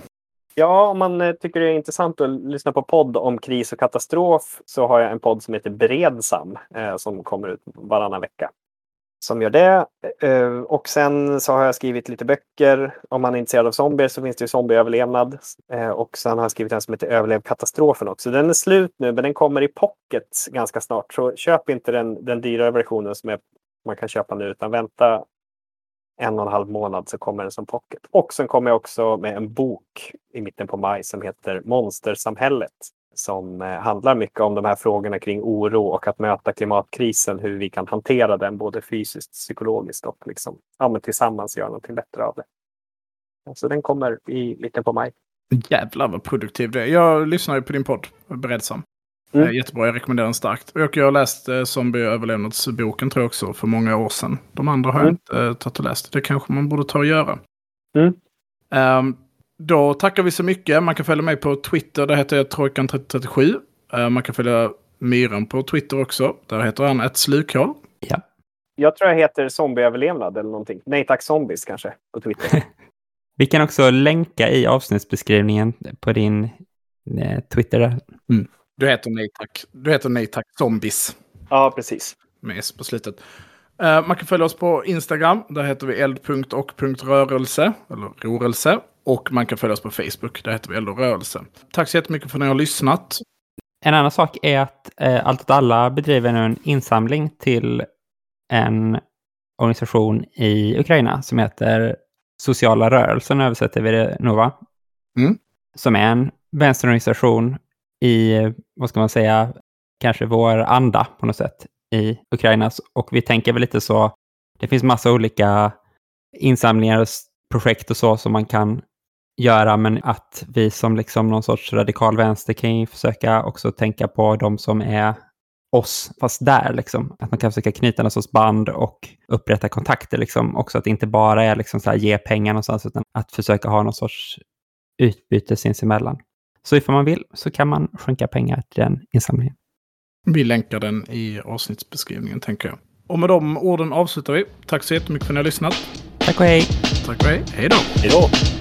Ja, om man eh, tycker det är intressant att lyssna på podd om kris och katastrof så har jag en podd som heter Beredsam eh, som kommer ut varannan vecka som gör det. Eh, och sen så har jag skrivit lite böcker. Om man är intresserad av zombier så finns det ju zombieöverlevnad. Och sen har jag skrivit en som heter Överlev katastrofen också. Den är slut nu men den kommer i pocket ganska snart. Så köp inte den, den dyrare versionen som är, man kan köpa nu utan vänta en och en halv månad så kommer den som pocket. Och sen kommer jag också med en bok i mitten på maj som heter Monstersamhället som eh, handlar mycket om de här frågorna kring oro och att möta klimatkrisen, hur vi kan hantera den både fysiskt, psykologiskt och liksom, ja, men tillsammans göra någonting bättre av det. Så den kommer i mitten på maj. Jävlar vad produktiv du är. Jag lyssnar ju på din podd, Beredsam. Mm. Jättebra, jag rekommenderar den starkt. Och jag har läst eh, Zombie-överlevnadsboken tror jag också för många år sedan. De andra har mm. jag inte eh, tagit och läst. Det kanske man borde ta och göra. Mm. Um, då tackar vi så mycket. Man kan följa mig på Twitter. Där heter jag Trojkan3037. Uh, man kan följa Myran på Twitter också. Där heter han ett slukhål. Ja. Jag tror jag heter zombieöverlevnad eller någonting. Nej tack zombies kanske på Twitter. vi kan också länka i avsnittsbeskrivningen på din eh, Twitter. Mm. Du heter nej tack. Du heter nej tack zombies. Ja, precis. Med S på slutet. Uh, man kan följa oss på Instagram. Där heter vi eld.och.rörelse. Eller rörelse. Och man kan följa oss på Facebook, där heter vi Eld rörelse. Tack så jättemycket för att ni har lyssnat. En annan sak är att eh, Allt åt alla bedriver nu en insamling till en organisation i Ukraina som heter Sociala rörelsen, översätter vi det nog va? Mm. Som är en vänsterorganisation i, vad ska man säga, kanske vår anda på något sätt i Ukraina. Och vi tänker väl lite så, det finns massa olika insamlingar och projekt och så som man kan göra, men att vi som liksom någon sorts radikal vänster kan ju försöka också tänka på de som är oss, fast där liksom. Att man kan försöka knyta någon sorts band och upprätta kontakter liksom. Också att det inte bara är liksom så här ge pengar någonstans, utan att försöka ha någon sorts utbyte sinsemellan. Så ifall man vill så kan man skänka pengar till den insamlingen. Vi länkar den i avsnittsbeskrivningen tänker jag. Och med de orden avslutar vi. Tack så jättemycket för att ni har lyssnat. Tack och hej. Tack och hej. Hej då. Hej då.